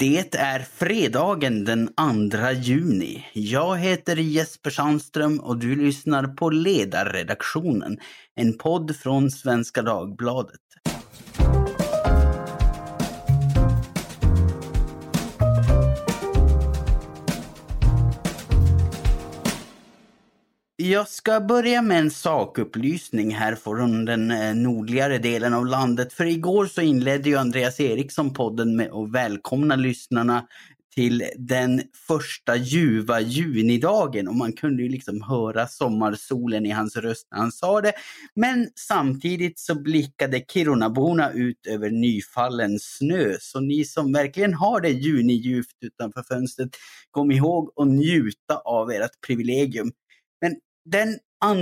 Det är fredagen den 2 juni. Jag heter Jesper Sandström och du lyssnar på Ledarredaktionen, en podd från Svenska Dagbladet. Jag ska börja med en sakupplysning här från den eh, nordligare delen av landet. För igår så inledde ju Andreas Eriksson podden med att välkomna lyssnarna till den första ljuva junidagen och man kunde ju liksom höra sommarsolen i hans röst när han sa det. Men samtidigt så blickade Kirunaborna ut över nyfallen snö. Så ni som verkligen har det juniljuvt utanför fönstret, kom ihåg att njuta av ert privilegium. Den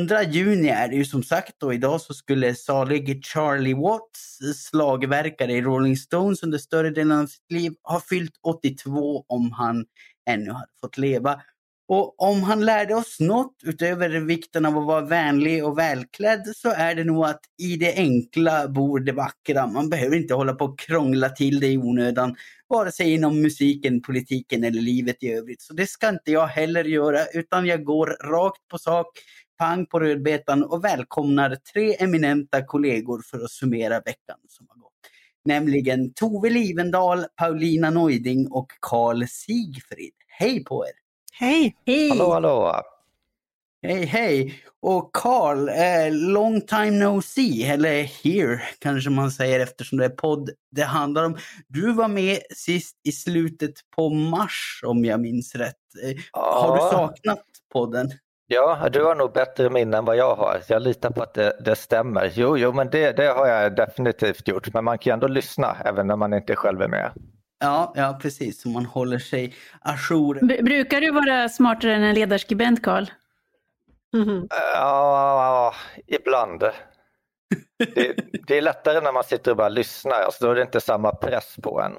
2 juni är det ju som sagt och idag så skulle salig Charlie Watts, slagverkare i Rolling Stones under större delen av sitt liv, ha fyllt 82 om han ännu hade fått leva. Och om han lärde oss något utöver vikten av att vara vänlig och välklädd så är det nog att i det enkla bor det vackra. Man behöver inte hålla på och krångla till det i onödan, vare sig inom musiken, politiken eller livet i övrigt. Så det ska inte jag heller göra, utan jag går rakt på sak, pang på rödbetan och välkomnar tre eminenta kollegor för att summera veckan som har gått. Nämligen Tove Livendal, Paulina Neuding och Karl Sigfrid. Hej på er! Hej! Hej! Hallå, hallå! Hej, hej! Och Carl, eh, long time no see, eller here kanske man säger eftersom det är podd det handlar om. Du var med sist i slutet på mars om jag minns rätt. Eh, Ja. Har du saknat podden? Ja, du har nog bättre minne än vad jag har. Jag litar på att det, det stämmer. Jo, jo, men det, det har jag definitivt gjort. Men man kan ju ändå lyssna även när man inte själv är med. Ja, ja precis. Så man håller sig ajour. B- brukar du vara smartare än en ledarskribent, Karl? Mhm. Ja, ibland. Det, det är lättare när man sitter och bara lyssnar, alltså då är det inte samma press på en.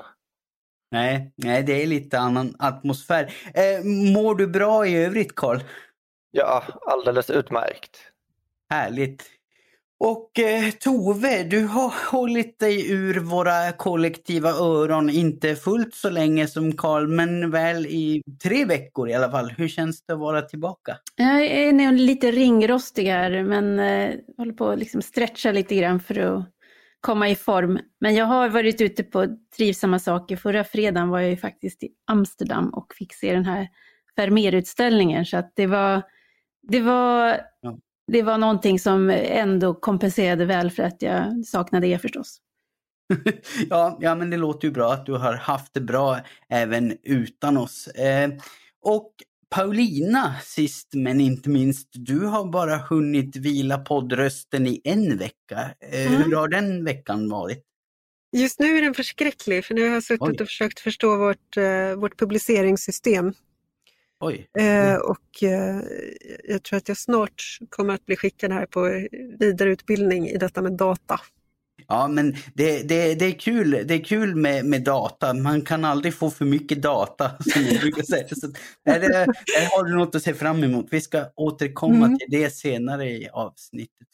Nej, nej, det är lite annan atmosfär. Eh, mår du bra i övrigt, Carl? Ja, alldeles utmärkt. Härligt. Och eh, Tove, du har hållit dig ur våra kollektiva öron, inte fullt så länge som Karl, men väl i tre veckor i alla fall. Hur känns det att vara tillbaka? Jag är nog lite ringrostig här, men eh, håller på att liksom stretcha lite grann för att komma i form. Men jag har varit ute på trivsamma saker. Förra fredagen var jag ju faktiskt i Amsterdam och fick se den här Vermeer-utställningen, så att det var, det var Ja. Det var någonting som ändå kompenserade väl för att jag saknade er förstås. ja, ja, men det låter ju bra att du har haft det bra även utan oss. Eh, och Paulina, sist men inte minst, du har bara hunnit vila poddrösten i en vecka. Eh, Mm. Hur har den veckan varit? Just nu är den förskräcklig för nu har jag suttit Oj. och försökt förstå vårt, eh, vårt publiceringssystem. Oj. Eh, och eh, jag tror att jag snart kommer att bli skickad här på vidareutbildning i detta med data. Ja, men det, det, det är kul, det är kul med, med data. Man kan aldrig få för mycket data, som jag brukar säga. Så, där, där har du något att se fram emot. Vi ska återkomma Mm. till det senare i avsnittet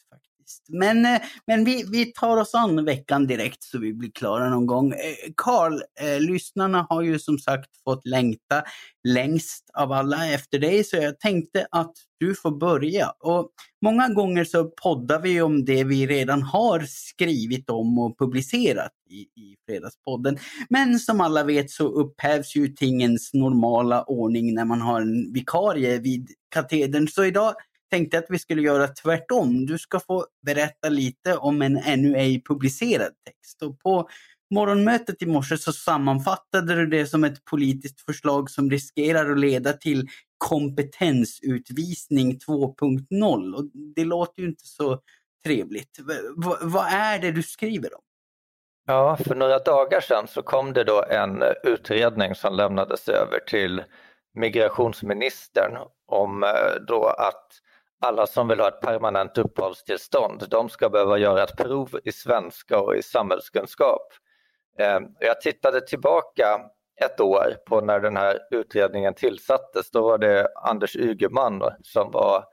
faktiskt. Men, eh, men vi, vi tar oss an veckan direkt så vi blir klara någon gång. Eh, Karl, eh, lyssnarna har ju som sagt fått längta längst av alla efter dig, så jag tänkte att du får börja. Och Många gånger så poddar vi om det vi redan har skrivit om och publicerat i, i Fredagspodden. Men som alla vet så upphävs ju tingens normala ordning när man har en vikarie vid katedern. Så idag tänkte jag att vi skulle göra tvärtom. Du ska få berätta lite om en ännu ej publicerad text. Och på morgonmötet i morse så sammanfattade du det som ett politiskt förslag som riskerar att leda till kompetensutvisning 2.0. Och det låter ju inte så trevligt. V- vad är det du skriver om? Ja, för några dagar sedan så kom det då en utredning som lämnades över till migrationsministern om eh, då att alla som vill ha ett permanent uppehållstillstånd, de ska behöva göra ett prov i svenska och i samhällskunskap. Eh, jag tittade tillbaka ett år på när den här utredningen tillsattes. Då var det Anders Ygeman som var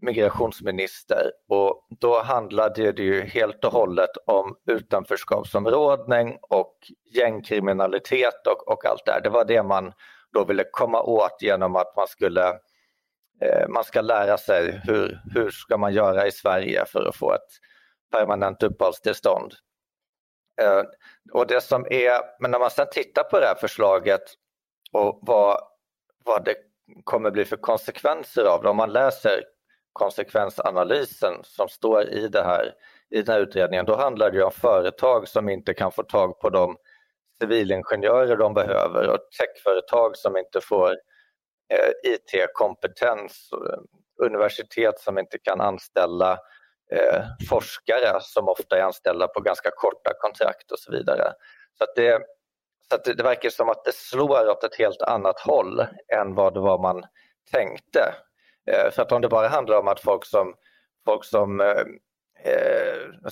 migrationsminister och då handlade det ju helt och hållet om utanförskapsområdning och gängkriminalitet och, och allt det här. Det var det man då ville komma åt genom att man skulle Eh, man ska lära sig hur, hur ska man göra i Sverige för att få ett permanent uppehållstillstånd. Eh, och det som är, men när man sedan tittar på det här förslaget och vad, vad det kommer bli för konsekvenser av det, om man läser konsekvensanalysen som står i, det här, i den här utredningen, då handlar det om företag som inte kan få tag på de civilingenjörer de behöver och techföretag som inte får eh, Eh, IT-kompetens, eh, universitet som inte kan anställa eh, forskare som ofta är anställda på ganska korta kontrakt och så vidare. Så, det, så det, det, verkar som att det slår åt ett helt annat håll än vad det var man tänkte. Eh, för att om det bara handlar om att folk som, folk som eh,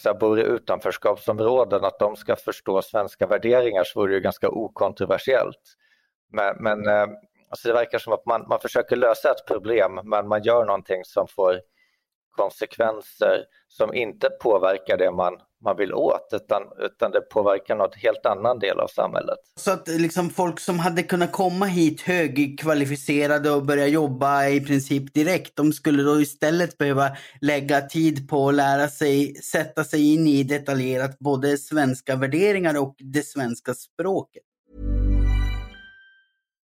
eh, bor i utanförskapsområden, att de ska förstå svenska värderingar så vore det ju ganska okontroversiellt. Men, men eh, alltså det verkar som att man, man försöker lösa ett problem men man gör någonting som får konsekvenser som inte påverkar det man, man vill åt utan, utan det påverkar något helt annan del av samhället. Så att liksom folk som hade kunnat komma hit högkvalificerade och börja jobba i princip direkt, de skulle då istället behöva lägga tid på att lära sig sätta sig in i detaljerat både svenska värderingar och det svenska språket.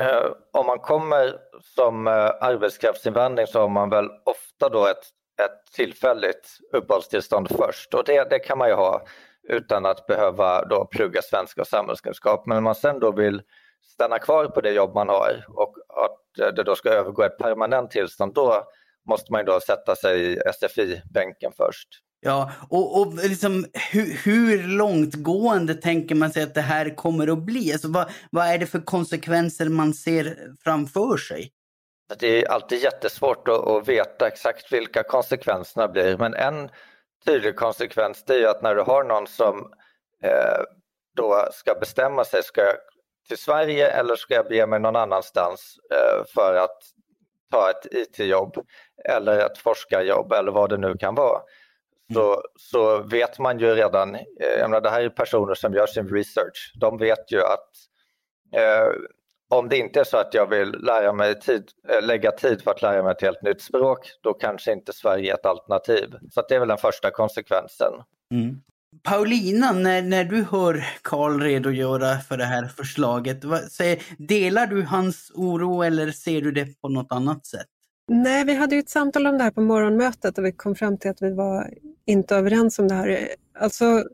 Eh, om man kommer som eh, arbetskraftsinvandring så har man väl ofta då ett, ett tillfälligt uppehållstillstånd först och det, det kan man ju ha utan att behöva då plugga svenska och samhällskunskap. Men om man sen då vill stanna kvar på det jobb man har och att det då ska övergå ett permanent tillstånd, då måste man då sätta sig i SFI-bänken först. Ja, och, och liksom, hur, hur långtgående tänker man sig att det här kommer att bli? Alltså, vad, vad är det för konsekvenser man ser framför sig? Det är alltid jättesvårt att, att veta exakt vilka konsekvenserna blir men en tydlig konsekvens det är att när du har någon som eh, då ska bestämma sig, ska jag till Sverige eller ska jag bege mig någon annanstans eh, för att ta ett IT-jobb eller ett forskarjobb eller vad det nu kan vara. Så, så vet man ju redan, eh, jag menar, det här är personer som gör sin research, de vet ju att eh, om det inte är så att jag vill lära mig tid, eh, lägga tid för att lära mig ett helt nytt språk, då kanske inte Sverige är ett alternativ. Så det är väl den första konsekvensen. Mm. Paulina, när, när du hör Karl redogöra för det här förslaget, vad, säger, delar du hans oro eller ser du det på något annat sätt? Nej, vi hade ju ett samtal om det här på morgonmötet och vi kom fram till att vi var inte överens om det här. Alltså,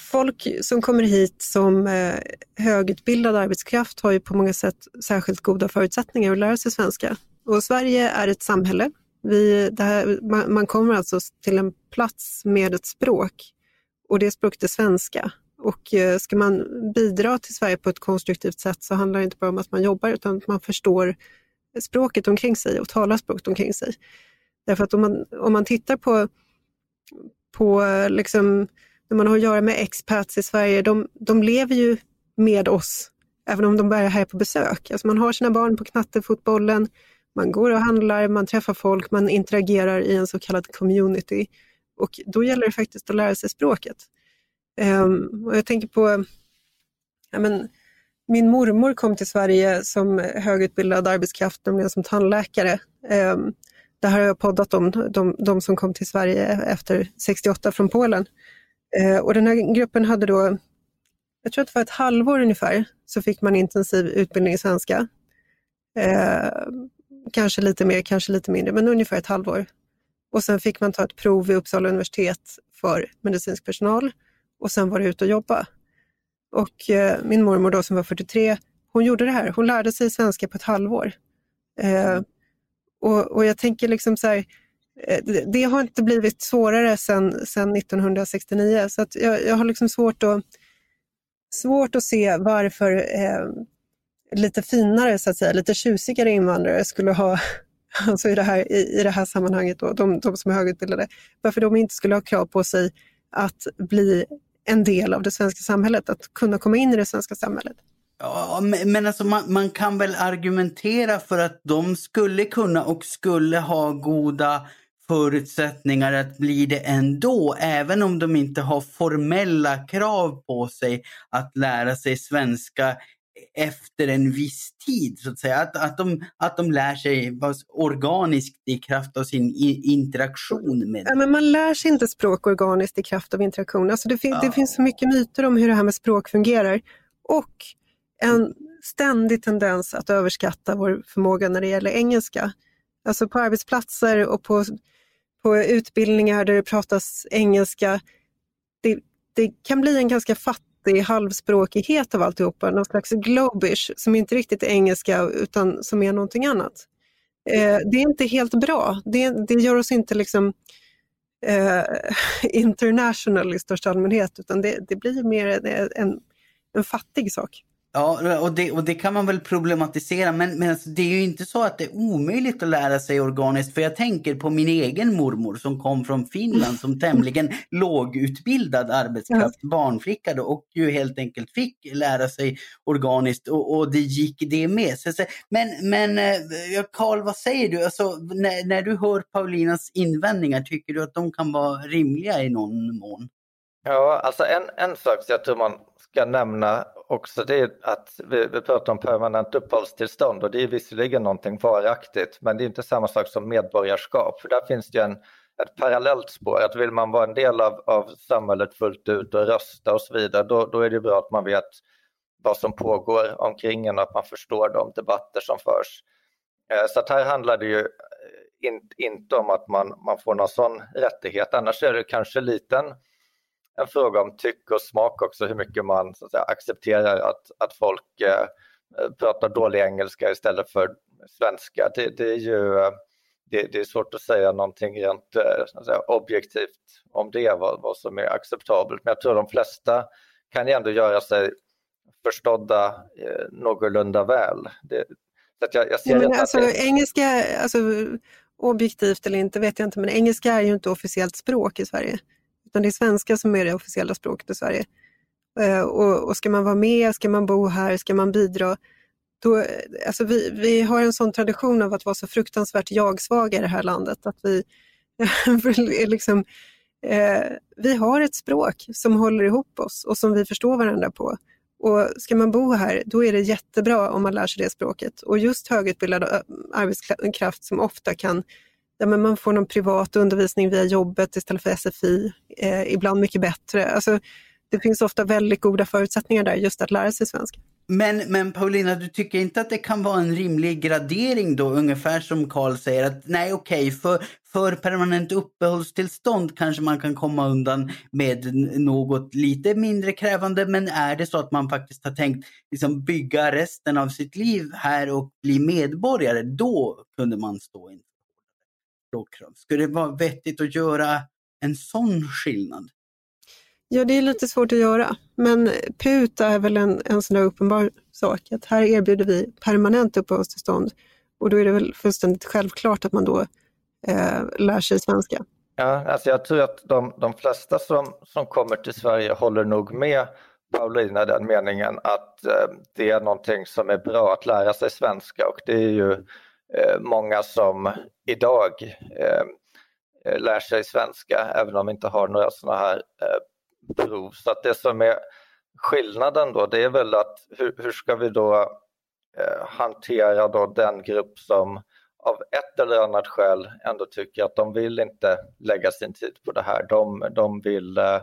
folk som kommer hit som eh, högutbildad arbetskraft har ju på många sätt särskilt goda förutsättningar att lära sig svenska. Och Sverige är ett samhälle. Vi, här, man, man, kommer alltså till en plats med ett språk och det språket är svenska. Och eh, ska man bidra till Sverige på ett konstruktivt sätt så handlar det inte bara om att man jobbar utan att man förstår språket omkring sig och talar språket omkring sig. Därför att om man, om man tittar på, på liksom, när man har att göra med expats i Sverige, de, de lever ju med oss, även om de bara är här på besök. Alltså man har sina barn på knattefotbollen, man går och handlar, man träffar folk, man interagerar i en så kallad community. Och då gäller det faktiskt att lära sig språket. Um, och jag tänker på, ja men, min mormor kom till Sverige som högutbildad arbetskraft, nämligen som tandläkare. Ehm, det här har jag poddat om, de, de som kom till Sverige efter 68 från Polen. Ehm, och den här gruppen hade då, jag tror att det var ett halvår ungefär, så fick man intensiv utbildning i svenska. Ehm, kanske lite mer, kanske lite mindre, men ungefär ett halvår. Och sen fick man ta ett prov vid Uppsala universitet för medicinsk personal och sen var det ut och jobba. Och eh, min mormor då som var 43, hon gjorde det här. Hon lärde sig svenska på ett halvår. Eh, och, och, jag tänker liksom så här, eh, det har inte blivit svårare sedan, sedan 1969 så jag, jag har liksom svårt att, svårt att se varför eh, lite finare, så att säga, lite tjusigare invandrare skulle ha, alltså i det här, i, i det här sammanhanget, då, de, de som är högutbildade, varför de inte skulle ha krav på sig att bli en del av det svenska samhället, att kunna komma in i det svenska samhället. Ja, men alltså man, man, kan väl argumentera för att de skulle kunna och skulle ha goda förutsättningar att bli det ändå, även om de inte har formella krav på sig att lära sig svenska efter en viss tid, så att säga. Att, att, de, att de lär sig organiskt i kraft av sin interaktion med ja, men Man lär sig inte språk organiskt i kraft av interaktion. Alltså det, fin ja. det finns så mycket myter om hur det här med språk fungerar. Och en ständig tendens att överskatta vår förmåga när det gäller engelska. Alltså på arbetsplatser och på, på utbildningar där det pratas engelska. Det, det kan bli en ganska fattig halvspråkighet av alltihopa, någon slags globish som inte riktigt är engelska utan som är någonting annat. Eh, det är inte helt bra. Det, det gör oss inte liksom eh, international i största allmänhet utan det, det blir mer en, en fattig sak. Ja, och det, och det kan man väl problematisera, men, men alltså, det är ju inte så att det är omöjligt att lära sig organiskt. För jag tänker på min egen mormor som kom från Finland som tämligen lågutbildad arbetskraft, ja. barnflicka då, och ju helt enkelt fick lära sig organiskt och, och det gick det med. Så, men, men eh, Karl, vad säger du? Alltså, när, när du hör Paulinas invändningar, tycker du att de kan vara rimliga i någon mån? Ja, alltså en, en sak jag tror man ska nämna också det att vi, vi pratar om permanent uppehållstillstånd och det är visserligen någonting varaktigt men det är inte samma sak som medborgarskap för där finns det en, ett parallellt spår att vill man vara en del av, av samhället fullt ut och rösta och så vidare då, då är det bra att man vet vad som pågår omkring en och att man förstår de debatter som förs. Eh, så att här handlar det ju eh, in, inte om att man, man får någon sån rättighet annars är det kanske liten en fråga om tycke och smak också, hur mycket man så att säga, accepterar att, att folk eh, pratar dålig engelska istället för svenska. Det, det är ju det, det, är svårt att säga någonting rent eh, säga, objektivt om det, vad, vad som är acceptabelt. Men jag tror de flesta kan ju ändå göra sig förstådda eh, någorlunda väl. Det, så jag, jag ser ja, men alltså, det... Engelska, alltså, objektivt eller inte vet jag inte, men engelska är ju inte officiellt språk i Sverige utan det är svenska som är det officiella språket i Sverige. Eh, och, och ska man vara med, ska man bo här, ska man bidra, då, eh, alltså vi, vi har en sån tradition av att vara så fruktansvärt jag-svaga i det här landet. Att vi, liksom, eh, vi har ett språk som håller ihop oss och som vi förstår varandra på. Och ska man bo här, då är det jättebra om man lär sig det språket. Och just högutbildad arbetskraft som ofta kan där man får någon privat undervisning via jobbet istället för SFI, eh, ibland mycket bättre. Alltså, det finns ofta väldigt goda förutsättningar där just att lära sig svenska. Men, men Paulina, du tycker inte att det kan vara en rimlig gradering då, ungefär som Karl säger att nej okej, okay, för, för permanent uppehållstillstånd kanske man kan komma undan med något lite mindre krävande, men är det så att man faktiskt har tänkt liksom, bygga resten av sitt liv här och bli medborgare, då kunde man stå inför språkkrav. Skulle det vara vettigt att göra en sån skillnad? Ja, det är lite svårt att göra, men PUT är väl en, en sån där uppenbar sak, att här erbjuder vi permanent uppehållstillstånd och då är det väl fullständigt självklart att man då eh, lär sig svenska. Ja, alltså jag tror att de, de flesta som, som kommer till Sverige håller nog med Paulina i den meningen att eh, det är någonting som är bra att lära sig svenska och det är ju Eh, många som idag eh, eh, lär sig svenska även om vi inte har några sådana här eh, prov. Så att det som är skillnaden då det är väl att hur, hur ska vi då hantera då den grupp som av ett eller annat skäl ändå tycker att de vill inte lägga sin tid på det här. De, de vill eh,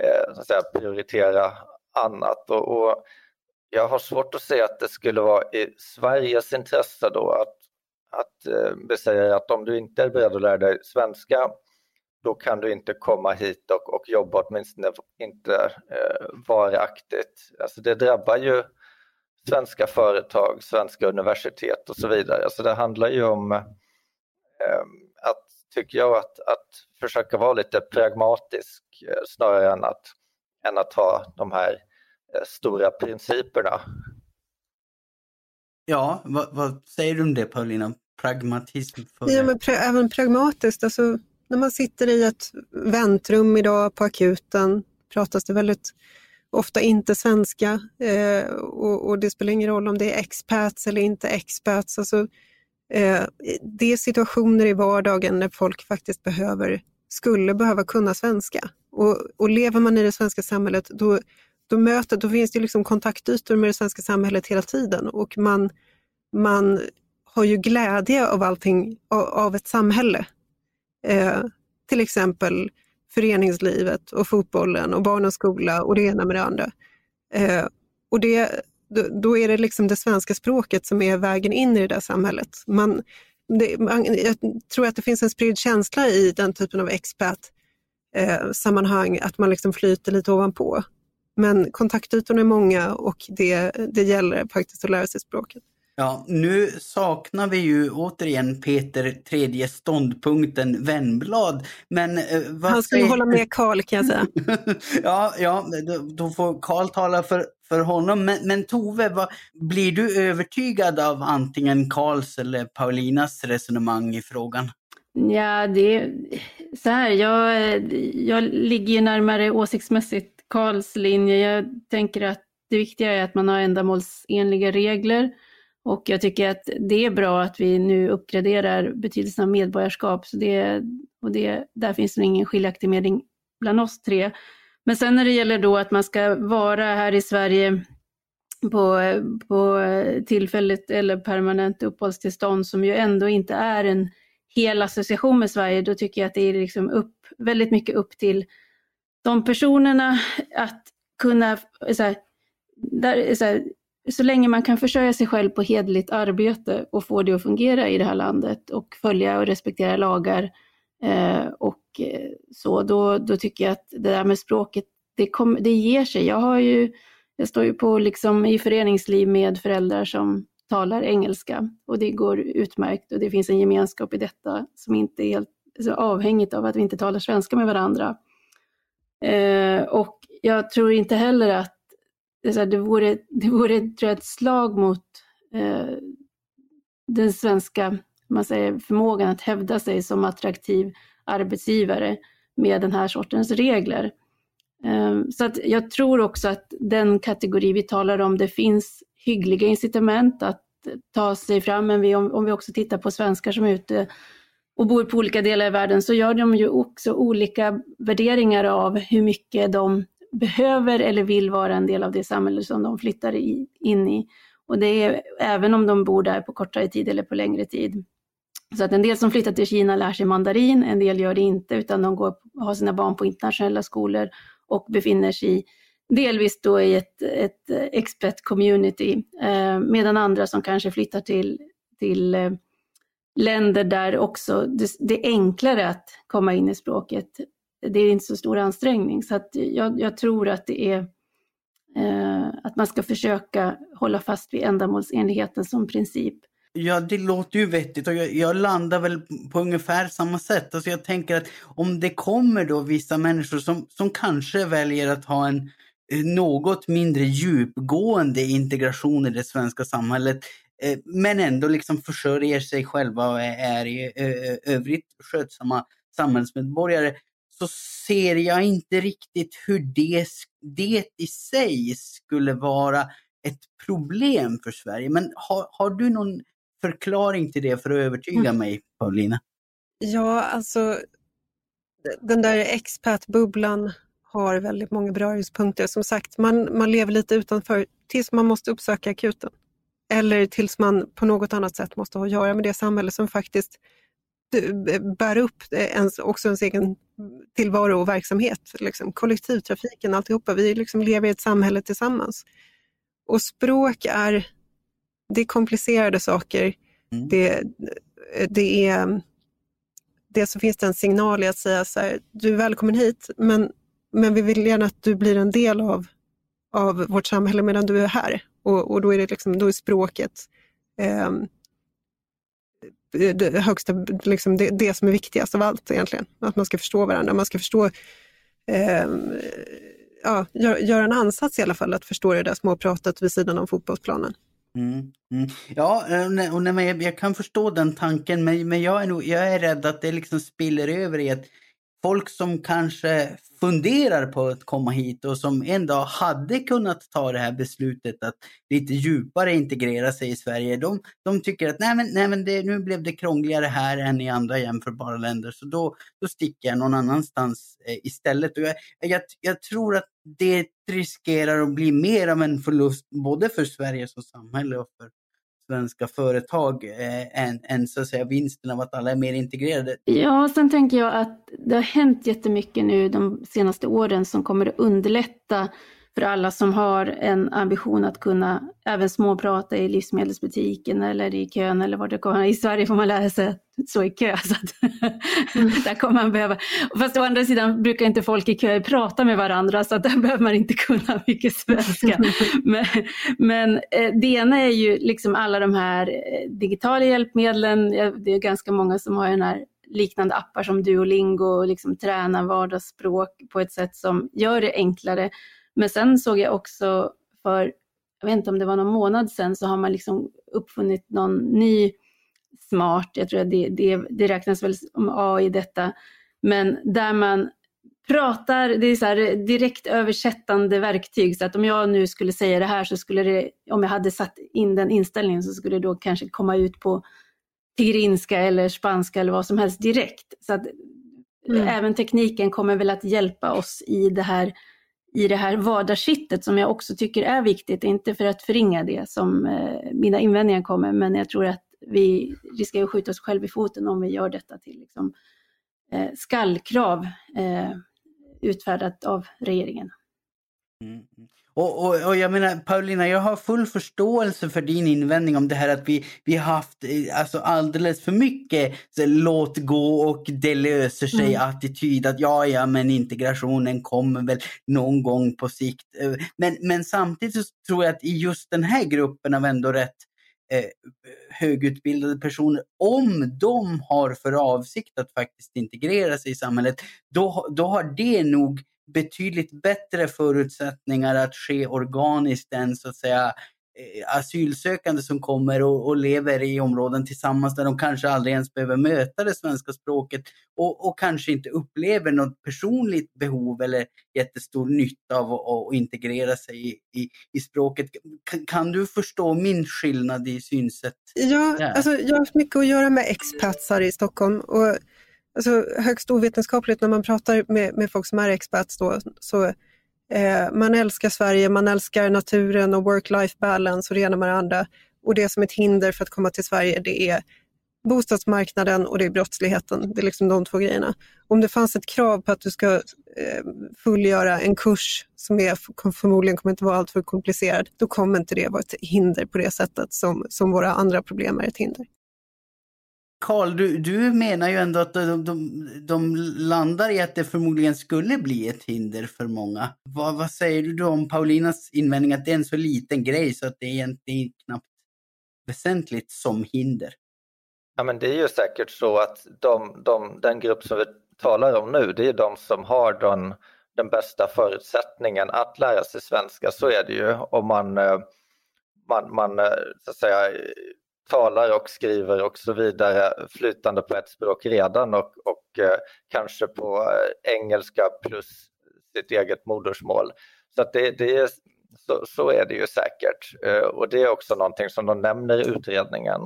eh så att säga, prioritera annat. Och, och, jag har svårt att se att det skulle vara i Sveriges intresse då att, att eh, säga att om du inte är beredd att lära dig svenska då kan du inte komma hit och, och jobba åtminstone inte eh, varaktigt. Alltså det drabbar ju svenska företag, svenska universitet och så vidare. Alltså det handlar ju om eh, att, tycker jag, att, att försöka vara lite pragmatisk eh, snarare än att, än att ha de här stora principerna. Ja, vad, vad, säger du om det Paulina? Pragmatism? ja, men pra även pragmatiskt. Alltså, när man sitter i ett väntrum idag på akuten pratas det väldigt ofta inte svenska eh, och, och, det spelar ingen roll om det är expats eller inte expats. Alltså, eh, det är situationer i vardagen när folk faktiskt behöver, skulle behöva kunna svenska. Och, och lever man i det svenska samhället då, då, möter, då finns det liksom kontaktytor med det svenska samhället hela tiden och man, man har ju glädje av allting, av, ett samhälle. Eh, till exempel föreningslivet och fotbollen och barn och skola och det ena med det andra. Eh, och det, då, då, är det liksom det svenska språket som är vägen in i det där samhället. Man, det, man, jag tror att det finns en spridd känsla i den typen av expat-sammanhang, eh, att man liksom flyter lite ovanpå. Men kontaktytorna är många och det, det gäller faktiskt att lära sig språket. Ja, nu saknar vi ju återigen Peter tredje ståndpunkten Vennblad. Men, eh, Han skulle säger... hålla med Karl kan jag säga. ja, ja då, då får Karl tala för, för honom. Men, men Tove, vad, blir du övertygad av antingen Karls eller Paulinas resonemang i frågan? Ja, det är så här, jag, jag ligger närmare åsiktsmässigt Karls linje. Jag tänker att det viktiga är att man har ändamålsenliga regler och jag tycker att det är bra att vi nu uppgraderar betydelsen av medborgarskap. Så det, och det, där finns det ingen skiljaktig mening bland oss tre. Men sen när det gäller då att man ska vara här i Sverige på, på tillfälligt eller permanent uppehållstillstånd som ju ändå inte är en hel association med Sverige, då tycker jag att det är liksom upp, väldigt mycket upp till de personerna att kunna, så här, där, så här, så länge man kan försörja sig själv på hedligt arbete och få det att fungera i det här landet och följa och respektera lagar eh, och eh, så, då, då tycker jag att det där med språket, det, kom, det ger sig. Jag har ju, jag står ju på liksom i föreningsliv med föräldrar som talar engelska och det går utmärkt och det finns en gemenskap i detta som inte är helt så avhängigt av att vi inte talar svenska med varandra. Eh, och jag tror inte heller att det, här, det, vore, det vore tror jag, ett slag mot eh, den svenska man säger, förmågan att hävda sig som attraktiv arbetsgivare med den här sortens regler. Eh, så att jag tror också att den kategori vi talar om, det finns hyggliga incitament att ta sig fram, men vi, om, om vi också tittar på svenskar som är ute och bor på olika delar i världen så gör de ju också olika värderingar av hur mycket de behöver eller vill vara en del av det samhälle som de flyttar i, in i. Och det är även om de bor där på kortare tid eller på längre tid. Så att en del som flyttar till Kina lär sig mandarin, en del gör det inte utan de går, har sina barn på internationella skolor och befinner sig delvis då i ett, ett expert community, eh, medan andra som kanske flyttar till, till eh, länder där också det, det, är enklare att komma in i språket det är inte så stor ansträngning. Så att jag, jag tror att det är eh, att man ska försöka hålla fast vid ändamålsenligheten som princip. Ja, det låter ju vettigt och jag, jag, landar väl på ungefär samma sätt. Alltså jag tänker att om det kommer då vissa människor som, som kanske väljer att ha en eh, något mindre djupgående integration i det svenska samhället men ändå liksom försörjer sig själva och är i övrigt skötsamma samhällsmedborgare så ser jag inte riktigt hur det, det i sig skulle vara ett problem för Sverige. Men har, har du någon förklaring till det för att övertyga mm. mig, Paulina? Ja, alltså den där expatbubblan har väldigt många beröringspunkter. Som sagt, man, man lever lite utanför tills man måste uppsöka akuten. Eller tills man på något annat sätt måste ha att göra med det samhälle som faktiskt bär upp ens, också ens egen tillvaro och verksamhet. Liksom. Kollektivtrafiken, alltihopa. Vi liksom lever i ett samhälle tillsammans. Och språk är, det är komplicerade saker. Mm. Det, det är det så finns det en signal i att säga så här, du är välkommen hit, men, men vi vill gärna att du blir en del av, av vårt samhälle medan du är här. Och, och då är det liksom, då är språket eh, det högsta, liksom det, det, som är viktigast av allt egentligen. Att man ska förstå varandra, man ska förstå, eh, ja, göra gör en ansats i alla fall att förstå det där småpratet vid sidan om fotbollsplanen. Mm, mm. Ja, eh, och nej, jag, jag kan förstå den tanken, men, men jag, är nog, jag är rädd att det liksom spiller över i ett folk som kanske funderar på att komma hit och som en dag hade kunnat ta det här beslutet att lite djupare integrera sig i Sverige, de, de tycker att nej men, nej men det, nu blev det krångligare här än i andra jämförbara länder, så då, då sticker jag någon annanstans eh, istället. Och jag, jag, jag tror att det riskerar att bli mer av en förlust både för Sverige som samhälle och för svenska företag eh, än, än så att säga vinsten av att alla är mer integrerade. Ja, sen tänker jag att det har hänt jättemycket nu de senaste åren som kommer att underlätta för alla som har en ambition att kunna även småprata i livsmedelsbutiken eller i kön eller vad det kommer. I Sverige får man lära sig att stå i kö, så mm. där kommer man behöva. Fast å andra sidan brukar inte folk i kö prata med varandra så att där behöver man inte kunna mycket svenska. men, men eh, det ena är ju liksom alla de här eh, digitala hjälpmedlen. Det är ganska många som har den här liknande appar som Duolingo och liksom tränar vardagsspråk på ett sätt som gör det enklare men sen såg jag också för, jag vet inte om det var någon månad sedan, så har man liksom uppfunnit någon ny smart, jag tror att det, det, det räknas väl som AI detta, men där man pratar, det är så här direkt översättande verktyg, så att om jag nu skulle säga det här så skulle det, om jag hade satt in den inställningen så skulle det då kanske komma ut på tigrinska eller spanska eller vad som helst direkt. Så att mm. även tekniken kommer väl att hjälpa oss i det här i det här vardagskittet som jag också tycker är viktigt, inte för att förringa det som eh, mina invändningar kommer, men jag tror att vi riskerar att skjuta oss själva i foten om vi gör detta till liksom, eh, skallkrav eh, utfärdat av regeringen. Mm. mm. Och, och, och, jag menar Paulina, jag har full förståelse för din invändning om det här att vi, vi haft eh, alltså, alldeles för mycket så, låt gå och det löser sig mm. attityd att ja, ja, men integrationen kommer väl någon gång på sikt. Eh, men, men samtidigt tror jag att i just den här gruppen av ändå rätt eh, högutbildade personer, om de har för avsikt att faktiskt integrera sig i samhället, då, då har det nog betydligt bättre förutsättningar att ske organiskt än så att säga eh, asylsökande som kommer och, och, lever i områden tillsammans där de kanske aldrig ens behöver möta det svenska språket och, och kanske inte upplever något personligt behov eller jättestor nytta av att, att integrera sig i, i, i språket. Kan, kan, du förstå min skillnad i synsätt? Ja, alltså, jag har haft mycket att göra med expatsar i Stockholm och alltså, högst ovetenskapligt när man pratar med, med folk som är expats då, så eh, man älskar Sverige, man älskar naturen och work-life balance och det ena med det andra. Och det som är ett hinder för att komma till Sverige det är bostadsmarknaden och det är brottsligheten. Det är liksom de två grejerna. Om det fanns ett krav på att du ska eh, fullgöra en kurs som är, förmodligen kommer inte vara alltför komplicerad, då kommer inte det vara ett hinder på det sättet som, som våra andra problem är ett hinder. Karl, du, du menar ju ändå att de, de, de, landar i att det förmodligen skulle bli ett hinder för många. Vad, vad säger du då om Paulinas invändning att det är en så liten grej så att det är egentligen knappt väsentligt som hinder? Ja, men det är ju säkert så att de, de, den grupp som vi talar om nu, det är de som har den, den bästa förutsättningen att lära sig svenska. Så är det ju om man, eh, man, man eh, så att säga, talar och skriver och så vidare flytande på ett språk redan och, och eh, kanske på eh, engelska plus sitt eget modersmål. Så, det, det är, så, så, är det ju säkert eh, och det är också någonting som de nämner i utredningen.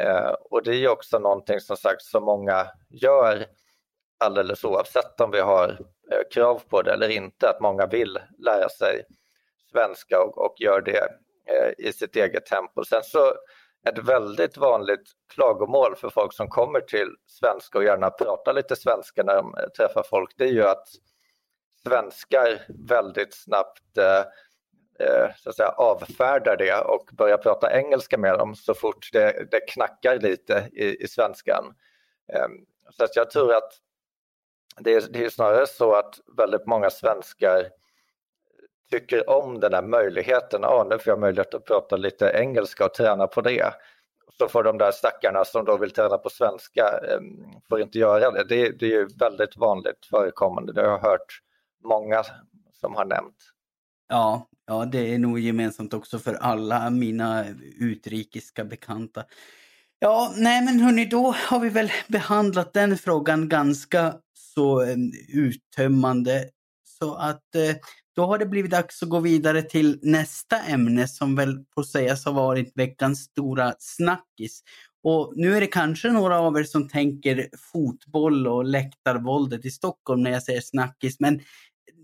Eh, och det är också någonting som sagt som många gör alldeles oavsett om vi har eh, krav på det eller inte, att många vill lära sig svenska och, och gör det eh, i sitt eget tempo. Sen så ett väldigt vanligt klagomål för folk som kommer till svenska och gärna pratar lite svenska när de träffar folk, det är ju att svenskar väldigt snabbt eh, eh så att säga, avfärdar det och börjar prata engelska med dem så fort det, det knackar lite i, i svenskan. Eh, så att jag tror att det är, det är snarare så att väldigt många svenskar tycker om den här möjligheten. Ja, nu får jag möjlighet att prata lite engelska och träna på det. Så får de där stackarna som då vill träna på svenska, ehm, får inte göra det. Det, det är ju väldigt vanligt förekommande. Det har jag hört många som har nämnt. Ja, ja, det är nog gemensamt också för alla mina utrikiska bekanta. Ja, nej men hörni, då har vi väl behandlat den frågan ganska så ehm, uttömmande. Så att eh, då har det blivit dags att gå vidare till nästa ämne som väl får sägas ha varit veckans stora snackis. Och nu är det kanske några av er som tänker fotboll och läktarvåldet i Stockholm när jag säger snackis, men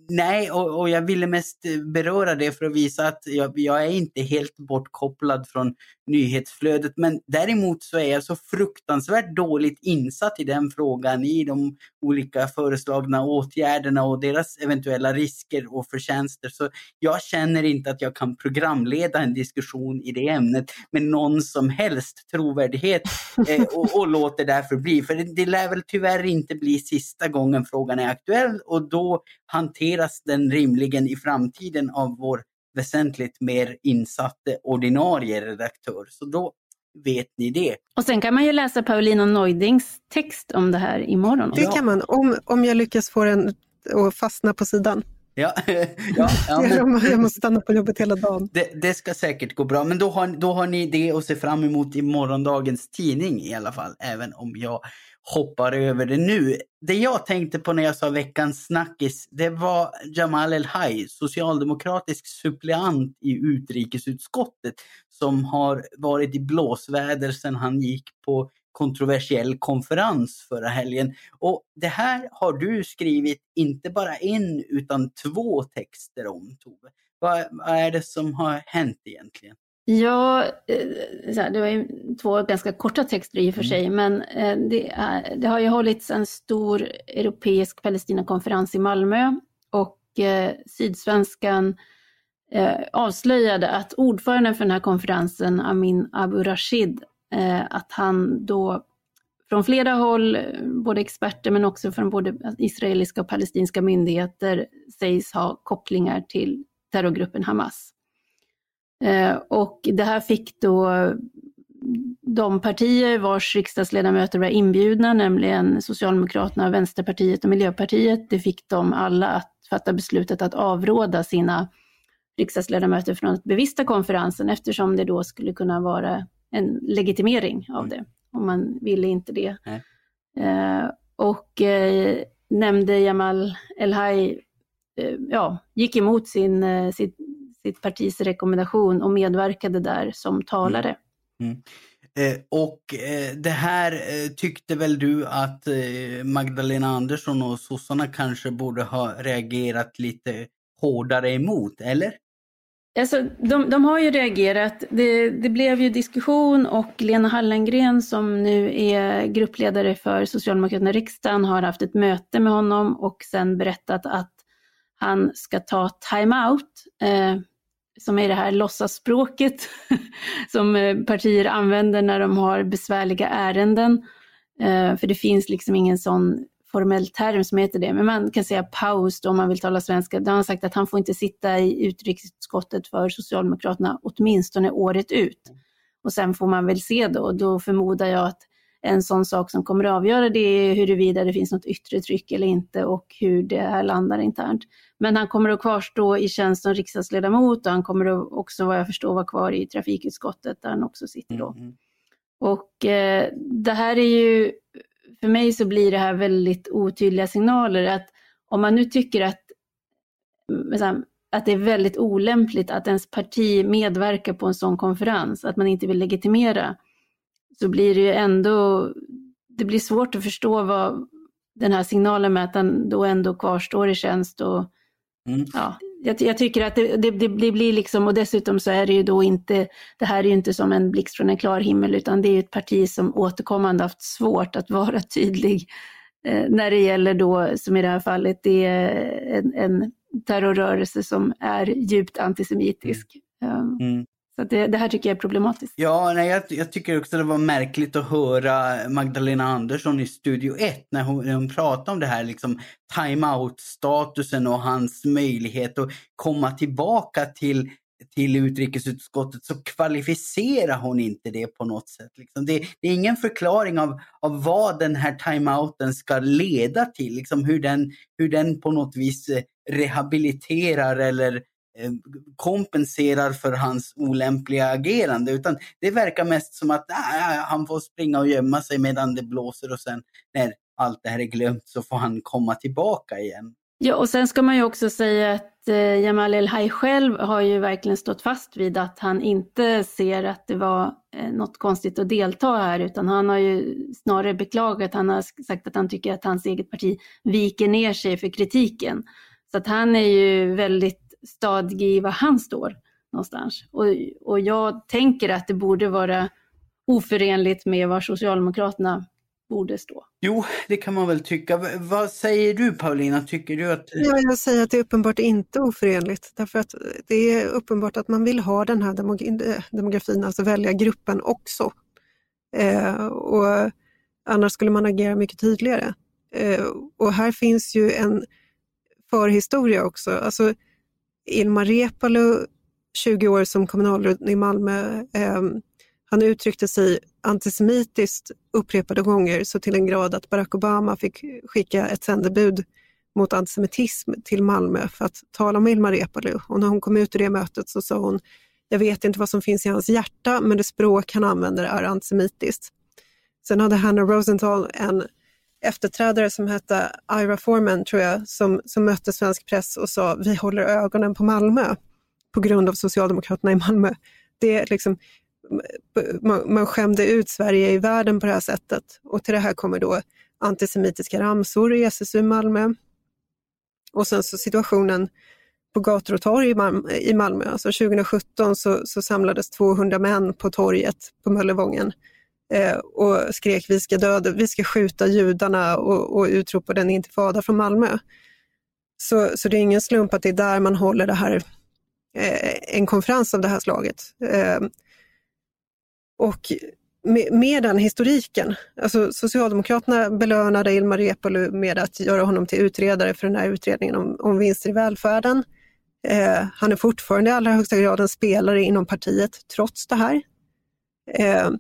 Nej, och, och, jag ville mest beröra det för att visa att jag, jag, är inte helt bortkopplad från nyhetsflödet. Men däremot så är jag så fruktansvärt dåligt insatt i den frågan, i de olika föreslagna åtgärderna och deras eventuella risker och förtjänster. Så jag känner inte att jag kan programleda en diskussion i det ämnet med någon som helst trovärdighet eh, och, och låter därför bli. För det, det lär väl tyvärr inte bli sista gången frågan är aktuell och då hanteras den rimligen i framtiden av vår väsentligt mer insatte ordinarie redaktör. Så då vet ni det. Och sen kan man ju läsa Paulina Neudings text om det här imorgon. Det kan man, om, om jag lyckas få den att fastna på sidan. Ja, ja, ja men, jag måste stanna på jobbet hela dagen. Det, det, ska säkert gå bra, men då har, då har ni det att se fram emot i morgondagens tidning i alla fall, även om jag hoppar över det nu. Det jag tänkte på när jag sa veckans snackis, det var Jamal El-Haj, socialdemokratisk suppleant i utrikesutskottet som har varit i blåsväder sedan han gick på kontroversiell konferens förra helgen. Och det här har du skrivit inte bara en utan två texter om, Tove. Vad, vad är det som har hänt egentligen? Ja, eh, det var ju två ganska korta texter i och för mm. sig, men eh, det, är, det, har ju hållits en stor europeisk Palestinakonferens i Malmö och eh, Sydsvenskan avslöjade att ordföranden för den här konferensen, Amin Abu Rashid, att han då från flera håll, både experter men också från både israeliska och palestinska myndigheter, sägs ha kopplingar till terrorgruppen Hamas. Eh, och det här fick då de partier vars riksdagsledamöter var inbjudna, nämligen Socialdemokraterna, Vänsterpartiet och Miljöpartiet, det fick de alla att fatta beslutet att avråda sina riksdagsledamöter från att bevista konferensen eftersom det då skulle kunna vara en legitimering av det. Och man ville inte det. Eh, och eh, nämnde Jamal El-Haj, eh, ja, gick emot sin, sitt sitt partis rekommendation och medverkade där som talare. Mm. Mm. Eh, och eh, det här eh, tyckte väl du att eh, Magdalena Andersson och sossarna kanske borde ha reagerat lite hårdare emot, eller? Alltså, de, de har ju reagerat. Det, det, blev ju diskussion och Lena Hallengren som nu är gruppledare för Socialdemokraterna i riksdagen har haft ett möte med honom och sen berättat att han ska ta time-out. Som är det här låtsasspråket som eh, partier använder när de har besvärliga ärenden. Eh, för det finns liksom ingen sån formell term som heter det, men man kan säga paus då om man vill tala svenska. Då har han sagt att han får inte sitta i utrikesutskottet för Socialdemokraterna åtminstone året ut. Och sen får man väl se då, då förmodar jag att en sån sak som kommer att avgöra det är huruvida det finns något yttre tryck eller inte och hur det här landar internt. Men han kommer att kvarstå i tjänst som riksdagsledamot och han kommer att också vad jag förstår vara kvar i trafikutskottet där han också sitter då. Mm. Och eh, det här är ju, för mig så blir det här väldigt otydliga signaler att om man nu tycker att, att det är väldigt olämpligt att ens parti medverkar på en sån konferens, att man inte vill legitimera, så blir det ju ändå, det blir svårt att förstå vad den här signalen med att han då ändå kvarstår i tjänst och mm. ja, jag, jag, tycker att det, det, det, blir liksom, och dessutom så är det ju då inte, det här är ju inte som en blixt från en klar himmel, utan det är ett parti som återkommande haft svårt att vara tydlig eh, när det gäller då, som i det här fallet, det är en, en terrorrörelse som är djupt antisemitisk. Mm. mm. Så det, det, här tycker jag är problematiskt. Ja, nej, jag, jag, tycker också det var märkligt att höra Magdalena Andersson i Studio 1 när hon, när hon pratade om det här liksom time-out-statusen och hans möjlighet att komma tillbaka till, till utrikesutskottet så kvalificerar hon inte det på något sätt. Liksom. Det, det, är ingen förklaring av, av vad den här time-outen ska leda till, liksom hur, den, hur den på något vis eh, rehabiliterar eller Eh, kompenserar för hans olämpliga agerande. Utan det verkar mest som att ah, nej, han får springa och gömma sig medan det blåser och sen när allt det här är glömt så får han komma tillbaka igen. Ja, och sen ska man ju också säga att eh, Jamal El-Haj själv har ju verkligen stått fast vid att han inte ser att det var eh, något konstigt att delta här, utan han har ju snarare beklagat, han har sagt att han tycker att hans eget parti viker ner sig för kritiken. Så att han är ju väldigt stadig var han står någonstans. Och, och jag tänker att det borde vara oförenligt med var Socialdemokraterna borde stå. Jo, det kan man väl tycka. Vad säger du Paulina? Tycker du att... Ja, jag säger att det är uppenbart inte oförenligt. Därför att det är uppenbart att man vill ha den här demog demografin, alltså välja gruppen också. Eh, och annars skulle man agera mycket tydligare. Eh, och här finns ju en förhistoria också. Alltså, Ilmar Reepalu, 20 år som kommunalråd i Malmö, eh, han uttryckte sig antisemitiskt upprepade gånger så till en grad att Barack Obama fick skicka ett sändebud mot antisemitism till Malmö för att tala med Ilmar Reepalu. Och när hon kom ut ur det mötet så sa hon, jag vet inte vad som finns i hans hjärta, men det språk han använder är antisemitiskt. Sen hade Hannah Rosenthal en efterträdare som hette Ira Foreman, tror jag, som, som mötte svensk press och sa vi håller ögonen på Malmö på grund av Socialdemokraterna i Malmö. Det är liksom, man, man skämde ut Sverige i världen på det här sättet. Och till det här kommer då antisemitiska ramsor i SSU Malmö. Och sen så situationen på gator och torg i Malmö. Alltså 2017 så, så samlades 200 män på torget på Möllevången Eh, och skrek vi ska döda, vi ska skjuta judarna och, och utropade en intifada från Malmö. Så, så det är ingen slump att det är där man håller det här, eh, en konferens av det här slaget. Eh, och med, med, den historiken, alltså Socialdemokraterna belönade Ilmar Reepalu med att göra honom till utredare för den här utredningen om, om vinster i välfärden. Eh, han är fortfarande i allra högsta grad en spelare inom partiet trots det här. Eh,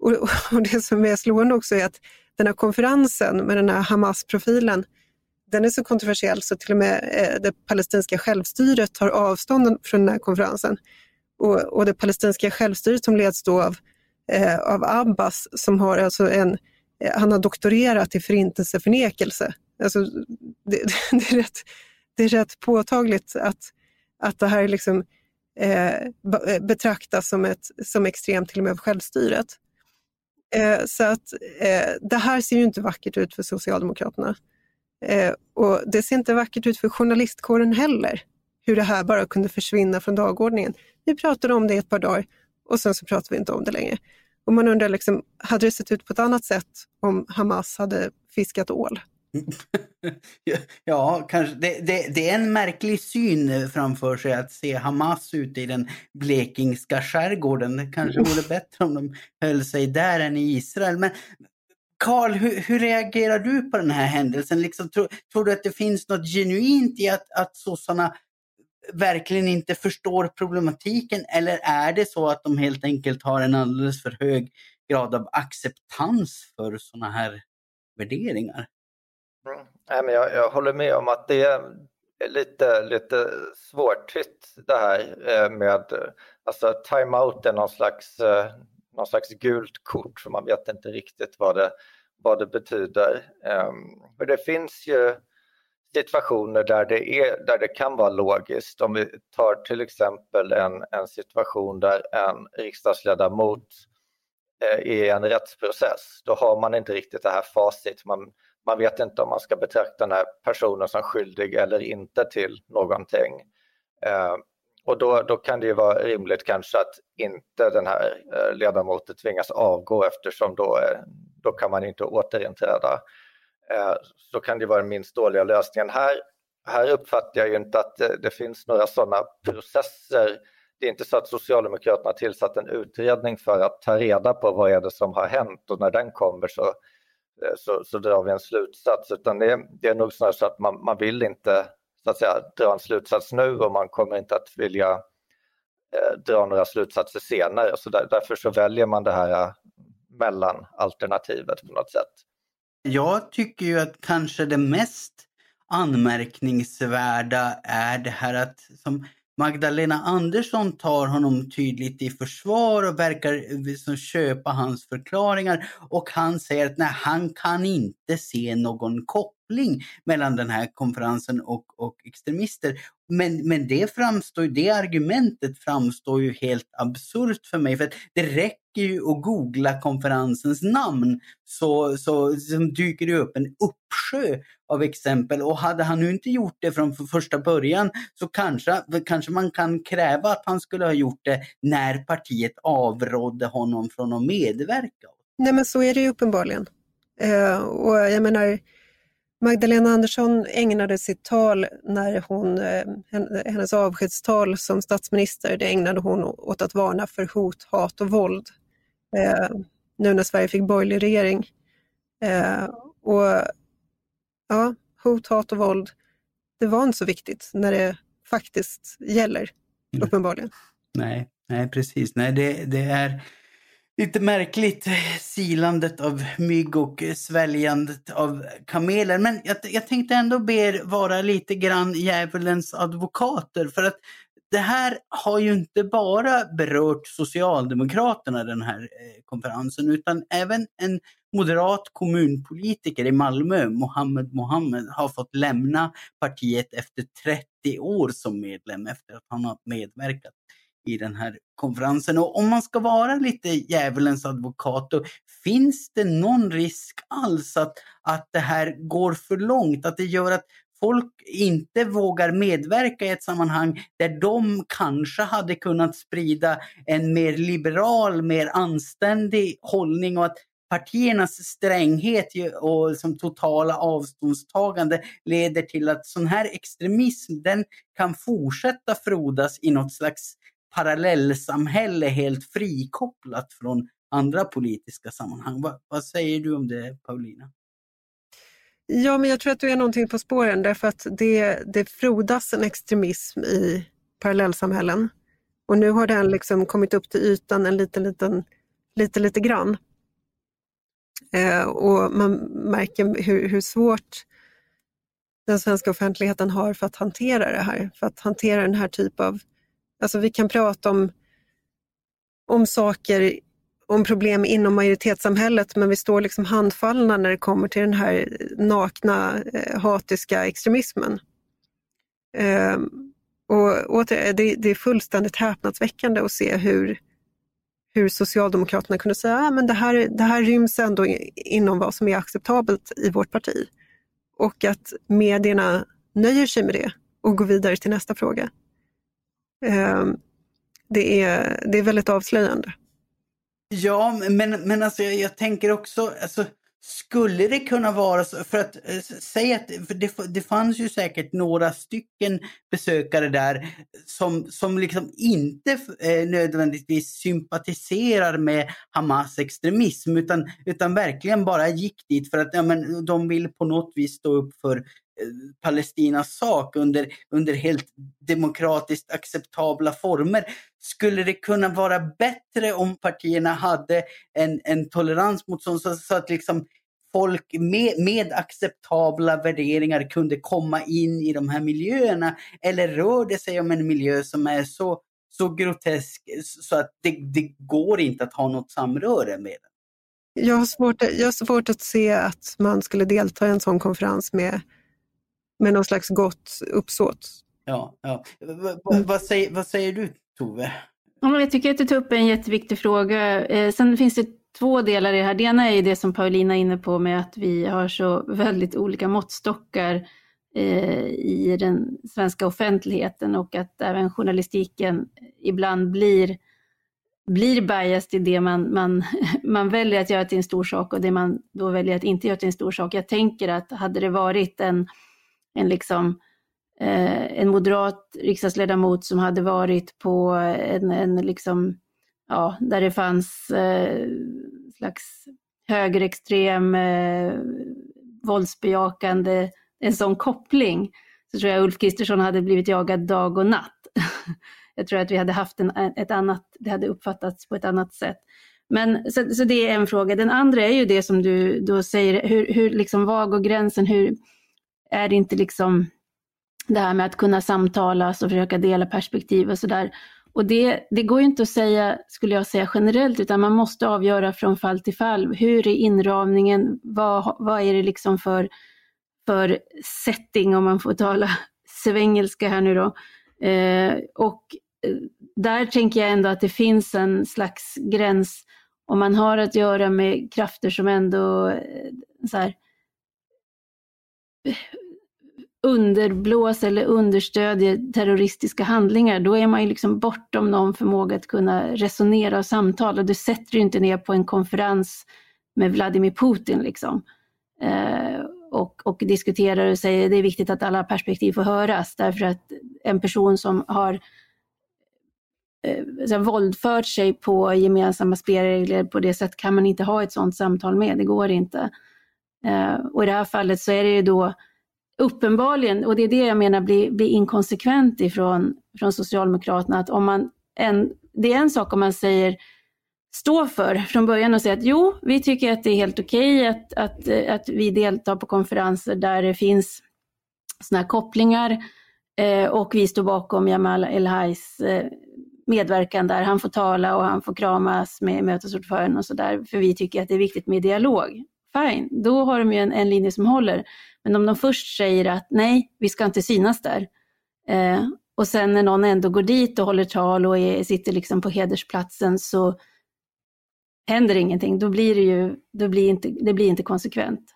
och, och det som är slående också är att den här konferensen med den här Hamas-profilen, den är så kontroversiell så till och med eh, det palestinska självstyret tar avstånd från den här konferensen. Och, och det palestinska självstyret som leds då av, eh, av Abbas som har alltså en, eh, han har doktorerat i förintelseförnekelse. Alltså, det, det, är rätt, det är rätt påtagligt att, att det här liksom, eh, betraktas som, ett, som extremt till och med av självstyret. Eh, så att eh, det här ser ju inte vackert ut för Socialdemokraterna. Eh, och det ser inte vackert ut för journalistkåren heller, hur det här bara kunde försvinna från dagordningen. Vi pratade om det i ett par dagar och sen så pratar vi inte om det längre. Och man undrar, liksom, hade det sett ut på ett annat sätt om Hamas hade fiskat ål? ja, kanske. Det, det, det, är en märklig syn framför sig att se Hamas ute i den blekingska skärgården. Det kanske vore bättre om de höll sig där än i Israel. Men Karl, hur, hur, reagerar du på den här händelsen? Liksom, tror, tror, du att det finns något genuint i att, att sossarna verkligen inte förstår problematiken eller är det så att de helt enkelt har en alldeles för hög grad av acceptans för sådana här värderingar? Mm. Nej, men jag, jag håller med om att det är lite, lite svårtytt det här eh, med alltså timeout är någon slags, eh, någon slags gult kort så man vet inte riktigt vad det, vad det betyder. Ehm, för det finns ju situationer där det, är, där det kan vara logiskt. Om vi tar till exempel en, en situation där en riksdagsledamot eh, är i en rättsprocess, då har man inte riktigt det här facit. Man, man vet inte om man ska betrakta den här personen som skyldig eller inte till någonting. Eh, och då, då kan det ju vara rimligt kanske att inte den här eh, ledamoten tvingas avgå eftersom då, eh, då kan man inte återinträda. Så kan det vara den minst dåliga lösningen. Här, här uppfattar jag ju inte att det, det finns några sådana processer det är inte så att Socialdemokraterna har tillsatt en utredning för att ta reda på vad är det som har hänt och när den kommer så, Eh, så, så drar vi en slutsats. Utan det, det är nog snarare så att man, man vill inte så att säga, dra en slutsats nu och man kommer inte att vilja eh, dra några slutsatser senare. Så där, därför så väljer man det här eh, mellanalternativet på något sätt. Jag tycker ju att kanske det mest anmärkningsvärda är det här att som Magdalena Andersson tar honom tydligt i försvar och verkar liksom köpa hans förklaringar. Och han säger att nej, han kan inte se någon koppling mellan den här konferensen och, och extremister. Men, men det framstår, det argumentet framstår ju helt absurt för mig. För det räcker ju att googla konferensens namn så, så, så dyker det upp en uppsjö av exempel. Och hade han nu inte gjort det från första början så kanske, kanske man kan kräva att han skulle ha gjort det när partiet avrådde honom från att medverka. Nej men så är det ju uppenbarligen. Uh, och jag menar, Magdalena Andersson ägnade sitt tal när hon, eh, hennes avskedstal som statsminister, det ägnade hon åt att varna för hot, hat och våld. Eh, nu när Sverige fick borgerlig regering. Eh, och ja, hot, hat och våld, det var inte så viktigt när det faktiskt gäller, uppenbarligen. Nej, nej precis. Nej, det, det är lite märkligt eh, silandet av mygg och eh, sväljandet av kameler. Men jag, jag tänkte ändå be er vara lite grann djävulens advokater för att det här har ju inte bara berört Socialdemokraterna den här eh, konferensen utan även en moderat kommunpolitiker i Malmö, Mohammed Mohammed, har fått lämna partiet efter 30 år som medlem efter att han har medverkat i den här konferensen. Och om man ska vara lite djävulens advokat, då finns det någon risk alls att, att det här går för långt? Att det gör att folk inte vågar medverka i ett sammanhang där de kanske hade kunnat sprida en mer liberal, mer anständig hållning och att partiernas stränghet och som totala avståndstagande leder till att sån här extremism den kan fortsätta frodas i något slags parallellsamhälle helt frikopplat från andra politiska sammanhang. Va, vad säger du om det Paulina? Ja, men jag tror att du är någonting på spåren därför att det, det frodas en extremism i parallellsamhällen. Och nu har den liksom kommit upp till ytan en liten, liten, lite, lite grann. Eh, och man märker hur, hur svårt den svenska offentligheten har för att hantera det här, för att hantera den här typen av Alltså vi kan prata om, om saker, om problem inom majoritetssamhället men vi står liksom handfallna när det kommer till den här eh, nakna eh, hatiska extremismen. Eh, och åter, det, det, är fullständigt häpnadsväckande att se hur, hur Socialdemokraterna kunde säga att ah, det, här, det här ryms ändå inom vad som är acceptabelt i vårt parti. Och att medierna nöjer sig med det och går vidare till nästa fråga. Ehm, det, är, det är väldigt avslöjande. Ja, men, men alltså jag, jag tänker också, alltså, skulle det kunna vara så, för att eh, äh, säga att för det, det fanns ju säkert några stycken besökare där som, som liksom inte äh, nödvändigtvis sympatiserar med Hamas extremism utan, utan verkligen bara gick dit för att ja, men, de vill på något vis stå upp för Palestinas sak under, under helt demokratiskt acceptabla former. Skulle det kunna vara bättre om partierna hade en, en tolerans mot sånt så, så att liksom folk med, med acceptabla värderingar kunde komma in i de här miljöerna? Eller rör det sig om en miljö som är så, så grotesk så att det, det går inte att ha något samröre med den? Jag har, svårt, jag har svårt att se att man skulle delta i en sån konferens med med någon slags gott uppsåt. Ja, ja. Vad, säger, vad säger du Tove? Ja, jag tycker att du tar upp en jätteviktig fråga. Eh, sen finns det två delar i det här. Det ena är det som Paulina är inne på med att vi har så väldigt olika måttstockar eh, i den svenska offentligheten och att även journalistiken ibland blir, blir biased i det man, man, man väljer att göra till en stor sak och det man då väljer att inte göra till en stor sak. Jag tänker att hade det varit en, en liksom eh, en moderat riksdagsledamot som hade varit på en, en liksom, ja, där det fanns eh, slags högerextrem, eh, våldsbejakande, en sån koppling, så tror jag Ulf Kristersson hade blivit jagad dag och natt. jag tror att vi hade haft en, ett annat, det hade uppfattats på ett annat sätt. Men så, så, det är en fråga. Den andra är ju det som du då säger, hur, hur liksom, var går gränsen? Hur är det inte liksom det här med att kunna samtalas alltså och försöka dela perspektiv och sådär. Och det, det går ju inte att säga, skulle jag säga generellt, utan man måste avgöra från fall till fall. Hur är inramningen? Vad, vad är det liksom för, för setting, om man får tala svengelska här nu då. Eh, och eh, där tänker jag ändå att det finns en slags gräns om man har att göra med krafter som ändå eh, så här, underblåser eller understödjer terroristiska handlingar, då är man ju liksom bortom någon förmåga att kunna resonera och samtala. Du sätter ju inte ner på en konferens med Vladimir Putin liksom. Eh, och, och diskuterar och säger att det är viktigt att alla perspektiv får höras, därför att en person som har eh, våldfört sig på gemensamma spelregler på det sättet kan man inte ha ett sådant samtal med, det går inte. Eh, och i det här fallet så är det ju då uppenbarligen, och det är det jag menar blir, blir inkonsekvent ifrån från Socialdemokraterna, att om man en, det är en sak om man säger stå för från början och säga att jo, vi tycker att det är helt okej okay att, att, att vi deltar på konferenser där det finns sådana här kopplingar eh, och vi står bakom Jamal El-Hajs eh, medverkan där. Han får tala och han får kramas med mötesordföranden och sådär, för vi tycker att det är viktigt med dialog. Fine, då har de ju en, en linje som håller. Men om de först säger att nej, vi ska inte synas där, eh, och sen när någon ändå går dit och håller tal och är, sitter liksom på hedersplatsen så händer ingenting, då blir det ju då blir inte, det blir inte konsekvent.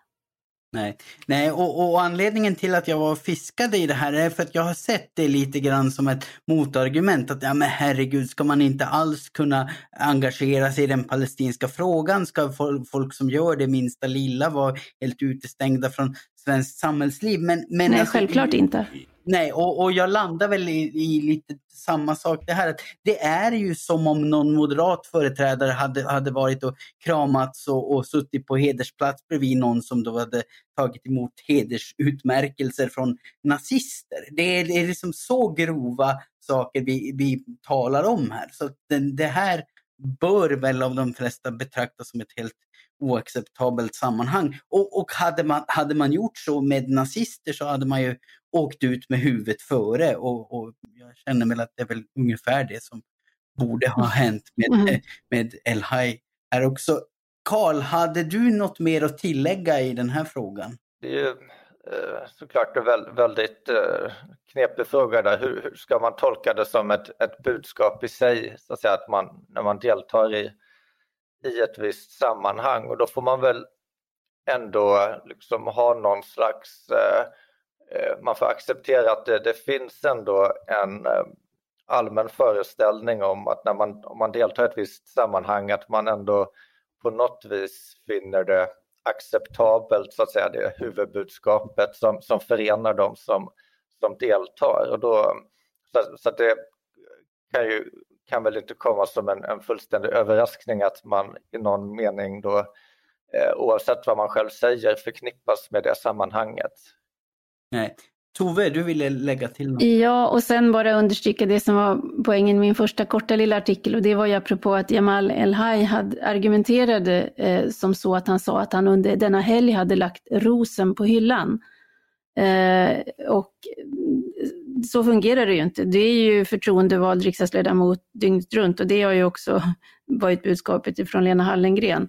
Nej, Nej och, och, anledningen till att jag var fiskade i det här är för att jag har sett det lite grann som ett motargument. Att ja men herregud, ska man inte alls kunna engagera sig i den palestinska frågan? Ska folk som gör det minsta lilla vara helt utestängda från svenskt samhällsliv? Men, men Nej, alltså, självklart inte. Nej, och, och jag landar väl i, i, lite samma sak det här. Att det är ju som om någon moderat företrädare hade, hade varit och kramats och, och suttit på hedersplats bredvid någon som då hade tagit emot hedersutmärkelser från nazister. Det är, det är liksom så grova saker vi, vi talar om här. Så den, det här bör väl av de flesta betraktas som ett helt oacceptabelt sammanhang. Och, och hade, man, hade man gjort så med nazister så hade man ju åkt ut med huvudet före och, och jag känner väl att det är väl ungefär det som borde ha hänt med, mm. med El Hai här också. Karl, hade du något mer att tillägga i den här frågan? Det Eh, såklart en väldigt eh, knepig fråga där. Hur, hur, ska man tolka det som ett, ett budskap i sig, så att säga, att man, när man deltar i, i ett visst sammanhang och då får man väl ändå liksom ha någon slags eh, man får acceptera att det, det, finns ändå en allmän föreställning om att när man, om man deltar i ett visst sammanhang att man ändå på något vis finner det acceptabelt, så att säga, det huvudbudskapet som, som förenar dem som, som deltar. Och då, så, så det kan, ju, kan väl inte komma som en, en fullständig överraskning att man i någon mening då, eh, oavsett vad man själv säger, förknippas med det sammanhanget. Nej. Tove, du ville lägga till något? Ja, och sen bara understryka det som var poängen i min första korta lilla artikel och det var ju apropå att Jamal El-Haj argumenterade eh, som så att han sa att han under denna helg hade lagt rosen på hyllan. Eh, och så fungerar det ju inte. Det är ju förtroendevald riksdagsledamot dygnet runt och det har ju också varit budskapet från Lena Hallengren.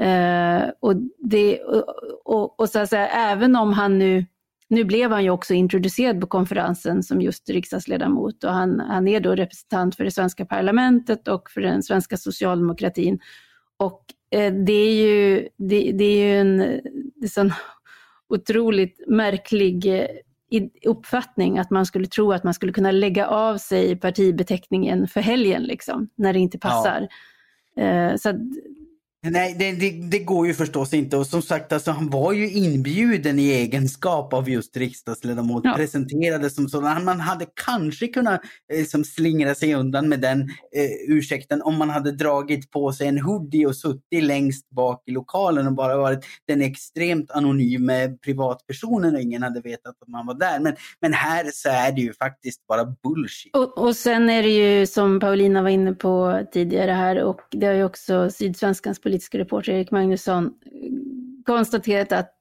Eh, och, det, och, och, och så att säga, även om han nu nu blev han ju också introducerad på konferensen som just riksdagsledamot och han, han är då representant för det svenska parlamentet och för den svenska socialdemokratin. Och eh, det är ju, det, det, är ju en det är sån otroligt märklig uppfattning att man skulle tro att man skulle kunna lägga av sig partibeteckningen för helgen, liksom, när det inte passar. Ja. Eh, så Nej, det, det, det, går ju förstås inte. Och som sagt, alltså, han var ju inbjuden i egenskap av just riksdagsledamot. Ja. Presenterades som sådan. Man hade kanske kunnat eh, som slingra sig undan med den eh, ursäkten om man hade dragit på sig en hoodie och suttit längst bak i lokalen och bara varit den extremt anonyma privatpersonen och ingen hade vetat att man var där. Men, men här så är det ju faktiskt bara bullshit. Och, och sen är det ju som Paulina var inne på tidigare här och det har ju också Sydsvenskans politiska reporter Erik Magnusson eh, konstaterat att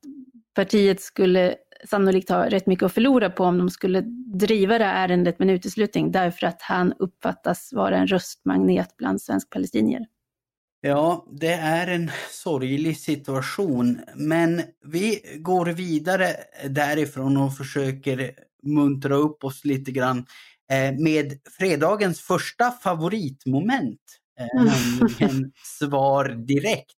partiet skulle sannolikt ha rätt mycket att förlora på om de skulle driva det här ärendet med en uteslutning därför att han uppfattas vara en röstmagnet bland svensk-palestinier. Ja, det är en sorglig situation, men vi går vidare därifrån och försöker muntra upp oss lite grann eh, med fredagens första favoritmoment Eh, nämligen svar direkt.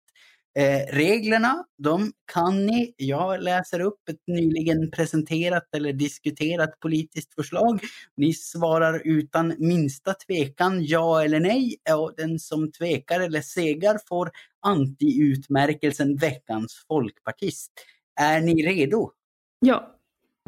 Eh, reglerna, de kan ni. Jag läser upp ett nyligen presenterat eller diskuterat politiskt förslag. Ni svarar utan minsta tvekan ja eller nej. Och den som tvekar eller segar får anti-utmärkelsen veckans folkpartist. Är ni redo? Ja.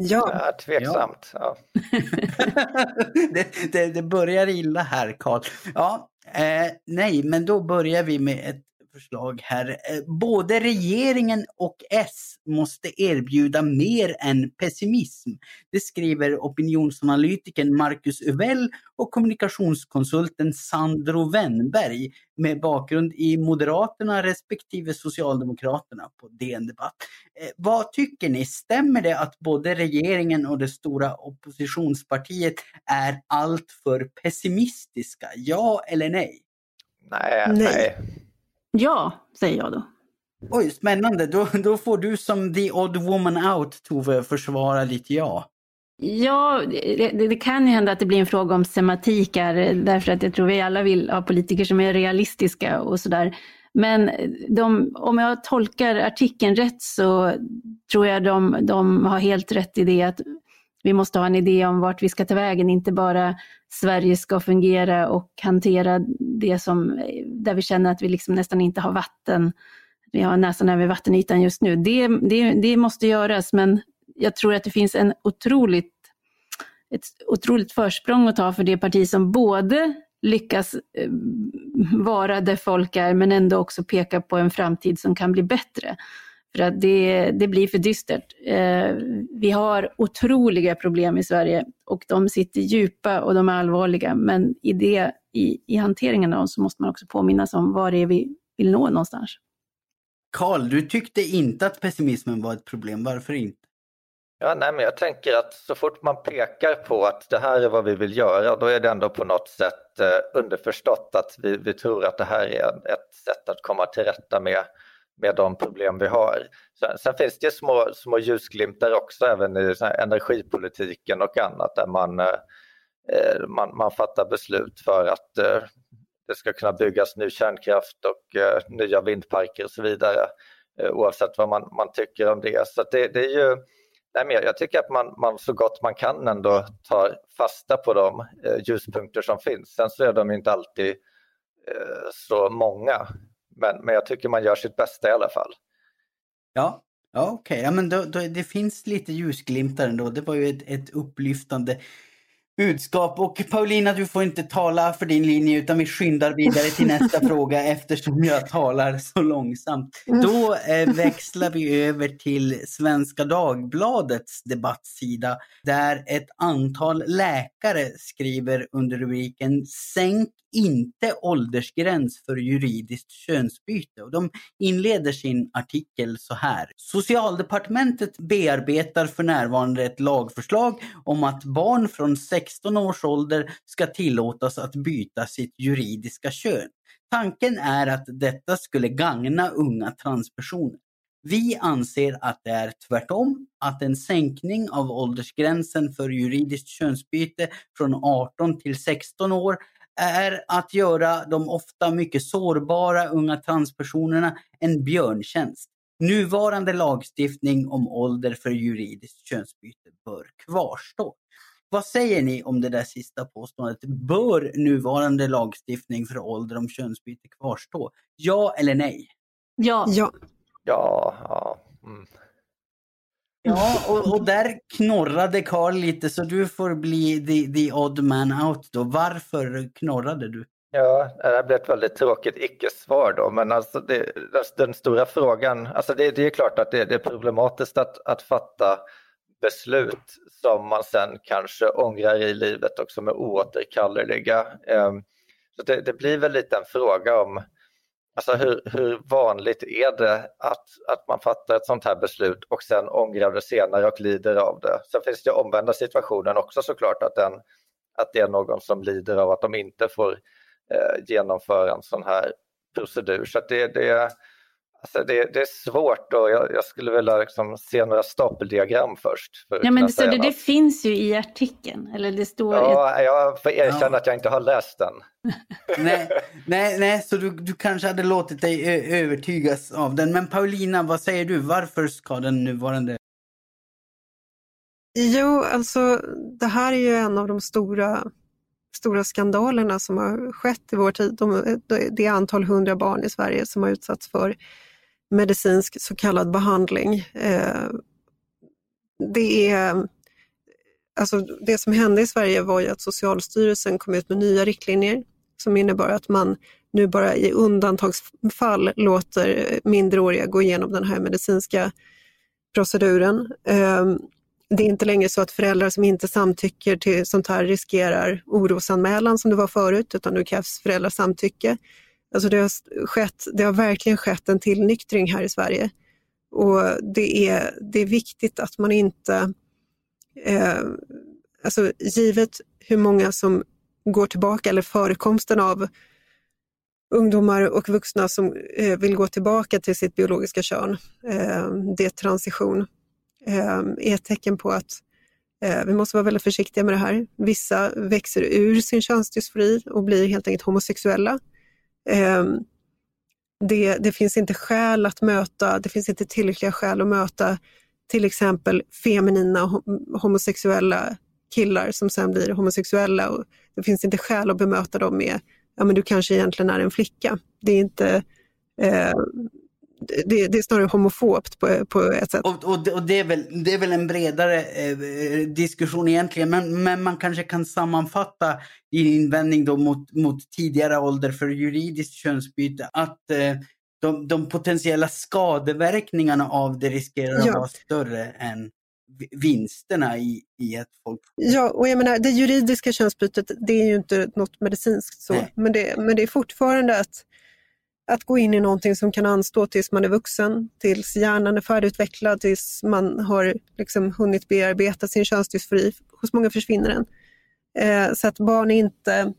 Ja. ja tveksamt. Ja. det, det, det, börjar illa här, Karl. Ja, Eh, nej, men då börjar vi med ett förslag här. Eh, både regeringen och S måste erbjuda mer än pessimism. Det skriver opinionsanalytikern Marcus Uvell och kommunikationskonsulten Sandro Wennberg med bakgrund i Moderaterna respektive Socialdemokraterna på DN Debatt. Eh, vad tycker ni? Stämmer det att både regeringen och det stora oppositionspartiet är alltför pessimistiska? Ja eller nej? Nej, nej. nej. Ja, säger jag då. Oj, spännande. Då, då får du som the odd woman out, Tove, försvara ditt ja. Ja, det, det, kan ju hända att det blir en fråga om semantik här, därför att jag tror vi alla vill ha politiker som är realistiska och sådär. Men de, om jag tolkar artikeln rätt så tror jag de, de har helt rätt i det att vi måste ha en idé om vart vi ska ta vägen, inte bara Sverige ska fungera och hantera det som, där vi känner att vi liksom nästan inte har vatten, vi har nästan över vattenytan just nu. Det, det, det måste göras, men jag tror att det finns en otroligt, ett otroligt försprång att ta för det parti som både lyckas eh, vara där folk är, men ändå också peka på en framtid som kan bli bättre. För att det, det blir för dystert. Eh, vi har otroliga problem i Sverige och de sitter djupa och de är allvarliga. Men i, det, i, i hanteringen av dem så måste man också påminnas om var det är vi vill nå någonstans. Karl, du tyckte inte att pessimismen var ett problem. Varför inte? Ja, nej, men jag tänker att så fort man pekar på att det här är vad vi vill göra, då är det ändå på något sätt eh, underförstått att vi, vi tror att det här är ett sätt att komma till rätta med med de problem vi har. Sen, sen finns det små, små ljusglimtar också även i energipolitiken och annat där man, eh, man, man fattar beslut för att eh, det ska kunna byggas ny kärnkraft och eh, nya vindparker och så vidare eh, oavsett vad man, man tycker om det. Så det, det, är ju Nej, men jag tycker att man, man så gott man kan ändå tar fasta på de eh, ljuspunkter som finns. Sen så är de inte alltid eh, så många. Men, men jag tycker man gör sitt bästa i alla fall. Ja, ja okej. Okay. Ja, men då, då, det finns lite ljusglimtar ändå. Det var ju ett, ett upplyftande budskap. Och Paulina, du får inte tala för din linje utan vi skyndar vidare till nästa fråga eftersom jag talar så långsamt. Mm. Då eh, växlar vi över till Svenska Dagbladets debattsida där ett antal läkare skriver under rubriken Sänk inte åldersgräns för juridiskt könsbyte. Och de inleder sin artikel så här. Socialdepartementet bearbetar för närvarande ett lagförslag om att barn från 16 års ålder ska tillåtas att byta sitt juridiska kön. Tanken är att detta skulle gagna unga transpersoner. Vi anser att det är tvärtom, att en sänkning av åldersgränsen för juridiskt könsbyte från 18 till 16 år är att göra de ofta mycket sårbara unga transpersonerna en björntjänst. nuvarande lagstiftning om ålder för juridiskt könsbyte bör kvarstå. Vad säger ni om det där sista påståendet? Bör nuvarande lagstiftning för ålder om könsbyte kvarstå? Ja eller nej? Ja. Ja. Ja, ja. Mm. Ja, och, och där knorrade Karl lite så du får bli the, the odd man out då. Varför knorrade du? Ja, det här blir ett väldigt tråkigt icke-svar då, men alltså det, den stora frågan, alltså det, det är klart att det, det, är problematiskt att, att fatta beslut som man sen kanske ångrar i livet och som är oåterkalleliga. Ehm, så det, det, blir väl lite en fråga om alltså hur, hur, vanligt är det att, att man fattar ett sånt här beslut och sen ångrar det senare och lider av det. Sen finns det omvända situationen också såklart att, den, att det är någon som lider av att de inte får eh, genomföra en sån här procedur. Så det, det, alltså det, det, är svårt och jag, jag skulle vilja liksom se några stapeldiagram först. ja, men det, så det, det, finns ju i artikeln. Eller det står ja, jag får erkänna ja. att jag inte har läst den. nej, nej, nej, så du, du kanske hade låtit dig övertygas av den. Men Paulina, vad säger du? Varför ska den nuvarande Jo, alltså det här är ju en av de stora stora skandalerna som har skett i vår tid. De, det är antal hundra barn i Sverige som har utsatts för medicinsk så kallad behandling. Eh, det, är, alltså det som hände i Sverige var ju att Socialstyrelsen kom ut med nya riktlinjer som innebar att man nu bara i undantagsfall låter minderåriga gå igenom den här medicinska proceduren. Eh, det är inte längre så att föräldrar som inte samtycker till sånt här riskerar orosanmälan som det var förut, utan nu krävs föräldrars samtycke. Alltså det, har skett, det har verkligen skett en tillnyktring här i Sverige. Och det är, det är viktigt att man inte, eh, alltså givet hur många som går tillbaka, eller förekomsten av ungdomar och vuxna som eh, vill gå tillbaka till sitt biologiska kön, eh, det är transition, eh, är ett tecken på att eh, vi måste vara väldigt försiktiga med det här. Vissa växer ur sin könsdysfori och blir helt enkelt homosexuella. Ehm, det, det, finns inte skäl att möta, det finns inte tillräckliga skäl att möta till exempel feminina homosexuella killar som sen blir homosexuella. Och det finns inte skäl att bemöta dem med, ja men du kanske egentligen är en flicka. Det är inte, eh, det, det, är snarare homofobt på, på ett sätt. Och, och, och, det, är väl, det är väl en bredare eh, diskussion egentligen, men, men man kanske kan sammanfatta din invändning då mot, mot tidigare ålder för juridiskt könsbyte att eh, de, de, potentiella skadeverkningarna av det riskerar att ja. vara större än vinsterna i, i ett folk. Ja, och jag menar det juridiska könsbytet, det är ju inte något medicinskt så, men det, men det är fortfarande att att gå in i någonting som kan anstå tills man är vuxen, tills hjärnan är färdigutvecklad, tills man har liksom hunnit bearbeta sin könsdysfori. Hos många försvinner den. Eh, så att barn inte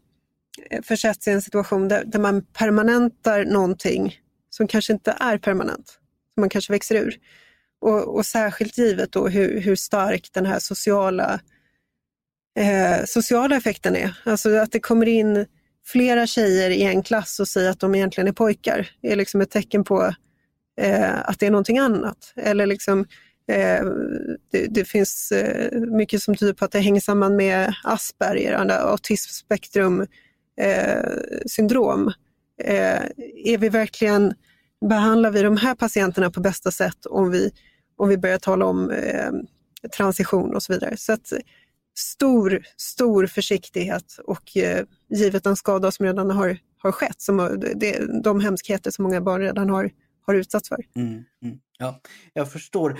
eh, försätts i en situation där, där man permanentar någonting som kanske inte är permanent, som man kanske växer ur. Och, och särskilt givet då hur, hur stark den här sociala, eh, sociala effekten är. Alltså att det kommer in flera tjejer i en klass och säga att de egentligen är pojkar är liksom ett tecken på eh, att det är någonting annat. Eller liksom, eh, det, det, finns eh, mycket som tyder på att det hänger samman med Asperger, autismspektrum eh, syndrom. Eh, är vi verkligen, behandlar vi de här patienterna på bästa sätt om vi, om vi börjar tala om eh, transition och så vidare. Så att, stor, stor försiktighet och eh, givet den skada som redan har, har skett, som, eh, det, de hemskheter som många barn redan har, har utsatts för. Mm, mm, ja, jag förstår.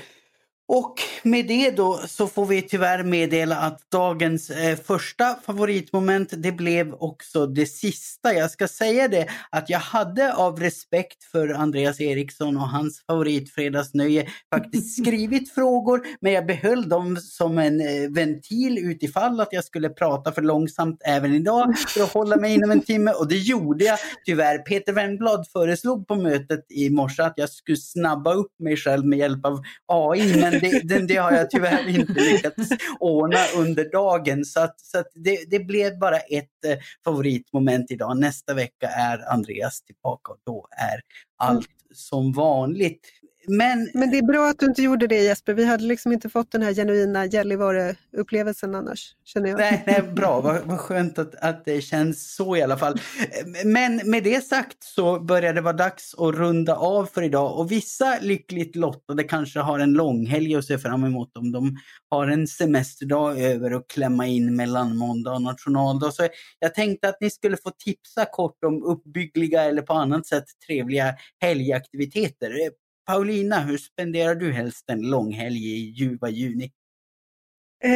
Och med det då så får vi tyvärr meddela att dagens eh, första favoritmoment det blev också det sista. Jag ska säga det att jag hade av respekt för Andreas Eriksson och hans favoritfredagsnöje faktiskt skrivit frågor men jag behöll dem som en eh, ventil utifall att jag skulle prata för långsamt även idag för att hålla mig inom en timme och det gjorde jag tyvärr. Peter Wennblad föreslog på mötet i morse att jag skulle snabba upp mig själv med hjälp av AI men det, det, det, har jag tyvärr inte lyckats ordna under dagen. Så, att, så att det, det, blev bara ett eh, favoritmoment idag. Nästa vecka är Andreas tillbaka och då är allt som vanligt. Men, Men det är bra att du inte gjorde det Jesper. Vi hade liksom inte fått den här genuina Gällivare-upplevelsen annars, känner jag. Nej, nej bra, vad, vad skönt att, att det känns så i alla fall. Men med det sagt så börjar det vara dags att runda av för idag och vissa lyckligt lottade kanske har en långhelg att se fram emot om de har en semesterdag över att klämma in mellan måndag och nationaldag. Så jag tänkte att ni skulle få tipsa kort om uppbyggliga eller på annat sätt trevliga helgaktiviteter. Paulina, hur spenderar du helst en långhelg i ljuva juni? Eh,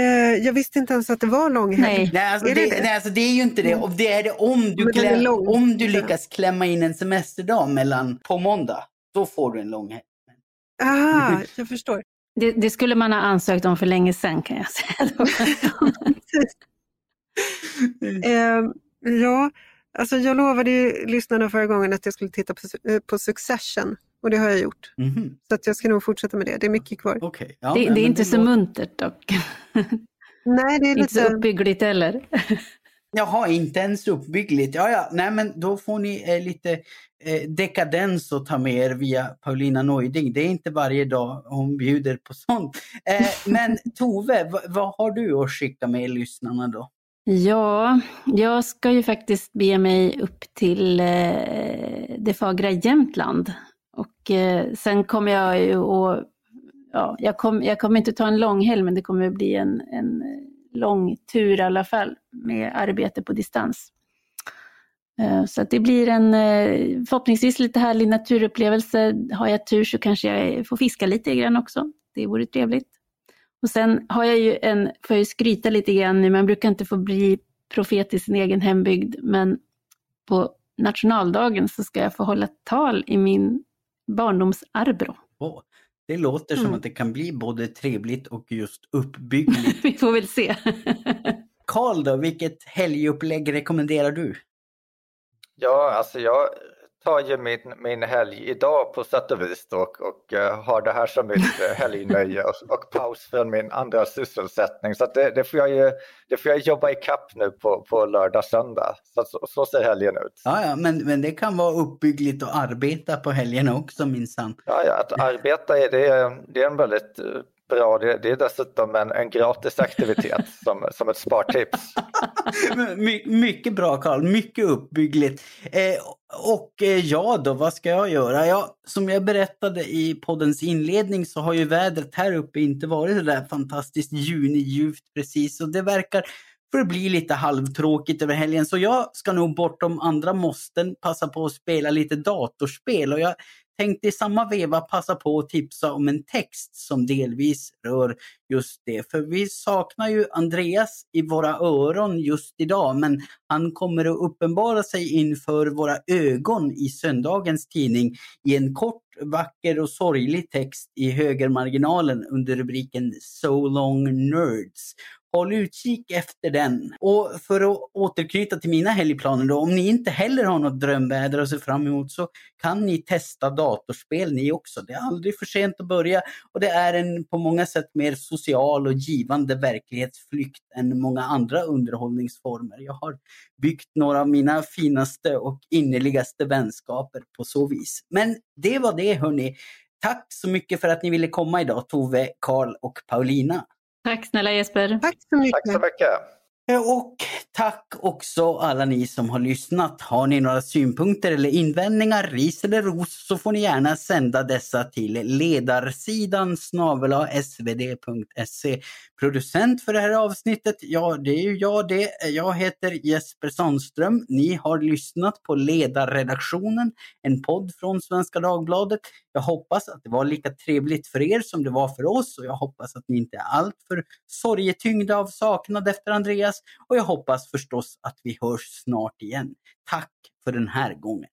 jag visste inte ens att det var långhelg. Nej. Nej, alltså Är det, det nej, alltså det är ju inte det. Och det är det om du, är klä, lång. om du lyckas klämma in en semesterdag mellan på måndag. Då får du en långhelg. Ah, jag förstår. Det, det skulle man ha ansökt om för länge sedan kan jag säga. Eh, ja, alltså jag lovade ju lyssnarna förra gången att jag skulle titta på, eh, på Succession och det har jag gjort. Mhm, Så att jag ska nog fortsätta med det. Det är mycket kvar. Okej. Ja, det, det är inte så låter- muntert dock. Nej, det är inte så lite... uppbyggligt heller. Jaha, inte ens uppbyggligt. Ja, ja, nej men då får ni eh, lite eh, dekadens att ta med er via Paulina Neuding. Det är inte varje dag hon bjuder på sånt. Eh, men Tove, v- vad har du att skicka med lyssnarna då? Ja, jag ska ju faktiskt bege mig upp till eh, det fagra Jämtland. Och eh, sen kommer jag ju att, ja, jag, kom, jag kommer inte ta en lång helg, men det kommer att bli en, en eh, lång tur i alla fall med arbete på distans. Eh, Så att det blir en eh, förhoppningsvis lite härlig naturupplevelse. Har jag tur så kanske jag får fiska lite grann också. Det vore trevligt. Och sen har jag ju en, får jag ju skryta lite grann nu, man brukar inte få bli profet i sin egen hembygd, men på nationaldagen så ska jag få hålla tal i min barndoms Arbro. Åh, det låter som Mm. att det kan bli både trevligt och just uppbyggligt. Vi får väl se. Karl då, vilket helgupplägg rekommenderar du? Ja, alltså jag tar ju min, min helg idag på sätt och vis och, och eh, har det här som mitt uh, helgnöje och, och paus från min andra sysselsättning. Så det, det, får jag ju, det får jag jobba i kapp nu på, på lördag, söndag. Så, så, så ser helgen ut. Ja, ja, men, men det kan vara uppbyggligt att arbeta på helgerna också minsann. Ja, ja, att arbeta är, det, det är en väldigt eh, bra, det, det är dessutom en, en gratis aktivitet som, som ett spartips. My, mycket bra Karl, mycket uppbyggligt. Eh, och eh, ja då, vad ska jag göra? Ja, som jag berättade i poddens inledning så har ju vädret här uppe inte varit så där fantastiskt juniljuvt precis och det verkar förbli lite halvtråkigt över helgen. Så jag ska nog bortom andra måsten passa på att spela lite datorspel och jag tänkte i samma veva passa på att tipsa om en text som delvis rör just det. För vi saknar ju Andreas i våra öron just idag, men han kommer att uppenbara sig inför våra ögon i söndagens tidning i en kort, vacker och sorglig text i högermarginalen under rubriken So long nerds. Håll utkik efter den. Och för att återknyta till mina helgplaner då, om ni inte heller har något drömväder att se fram emot så kan ni testa datorspel ni också. Det är aldrig för sent att börja och det är en på många sätt mer social och givande verklighetsflykt än många andra underhållningsformer. Jag har byggt några av mina finaste och innerligaste vänskaper på så vis. Men det var det hörni. Tack så mycket för att ni ville komma idag, Tove, Karl och Paulina. Tack snälla Jesper. Tack så mycket. Tack så mycket. Eh, och tack också alla ni som har lyssnat. Har ni några synpunkter eller invändningar, ris eller ros, så får ni gärna sända dessa till ledarsidan snabel-a svd.se. Producent för det här avsnittet, ja det är ju jag det. Jag heter Jesper Sandström. Ni har lyssnat på Ledarredaktionen, en podd från Svenska Dagbladet. Jag hoppas att det var lika trevligt för er som det var för oss och jag hoppas att ni inte är alltför sorgetyngda av saknad efter Andreas och jag hoppas förstås att vi hörs snart igen. Tack för den här gången.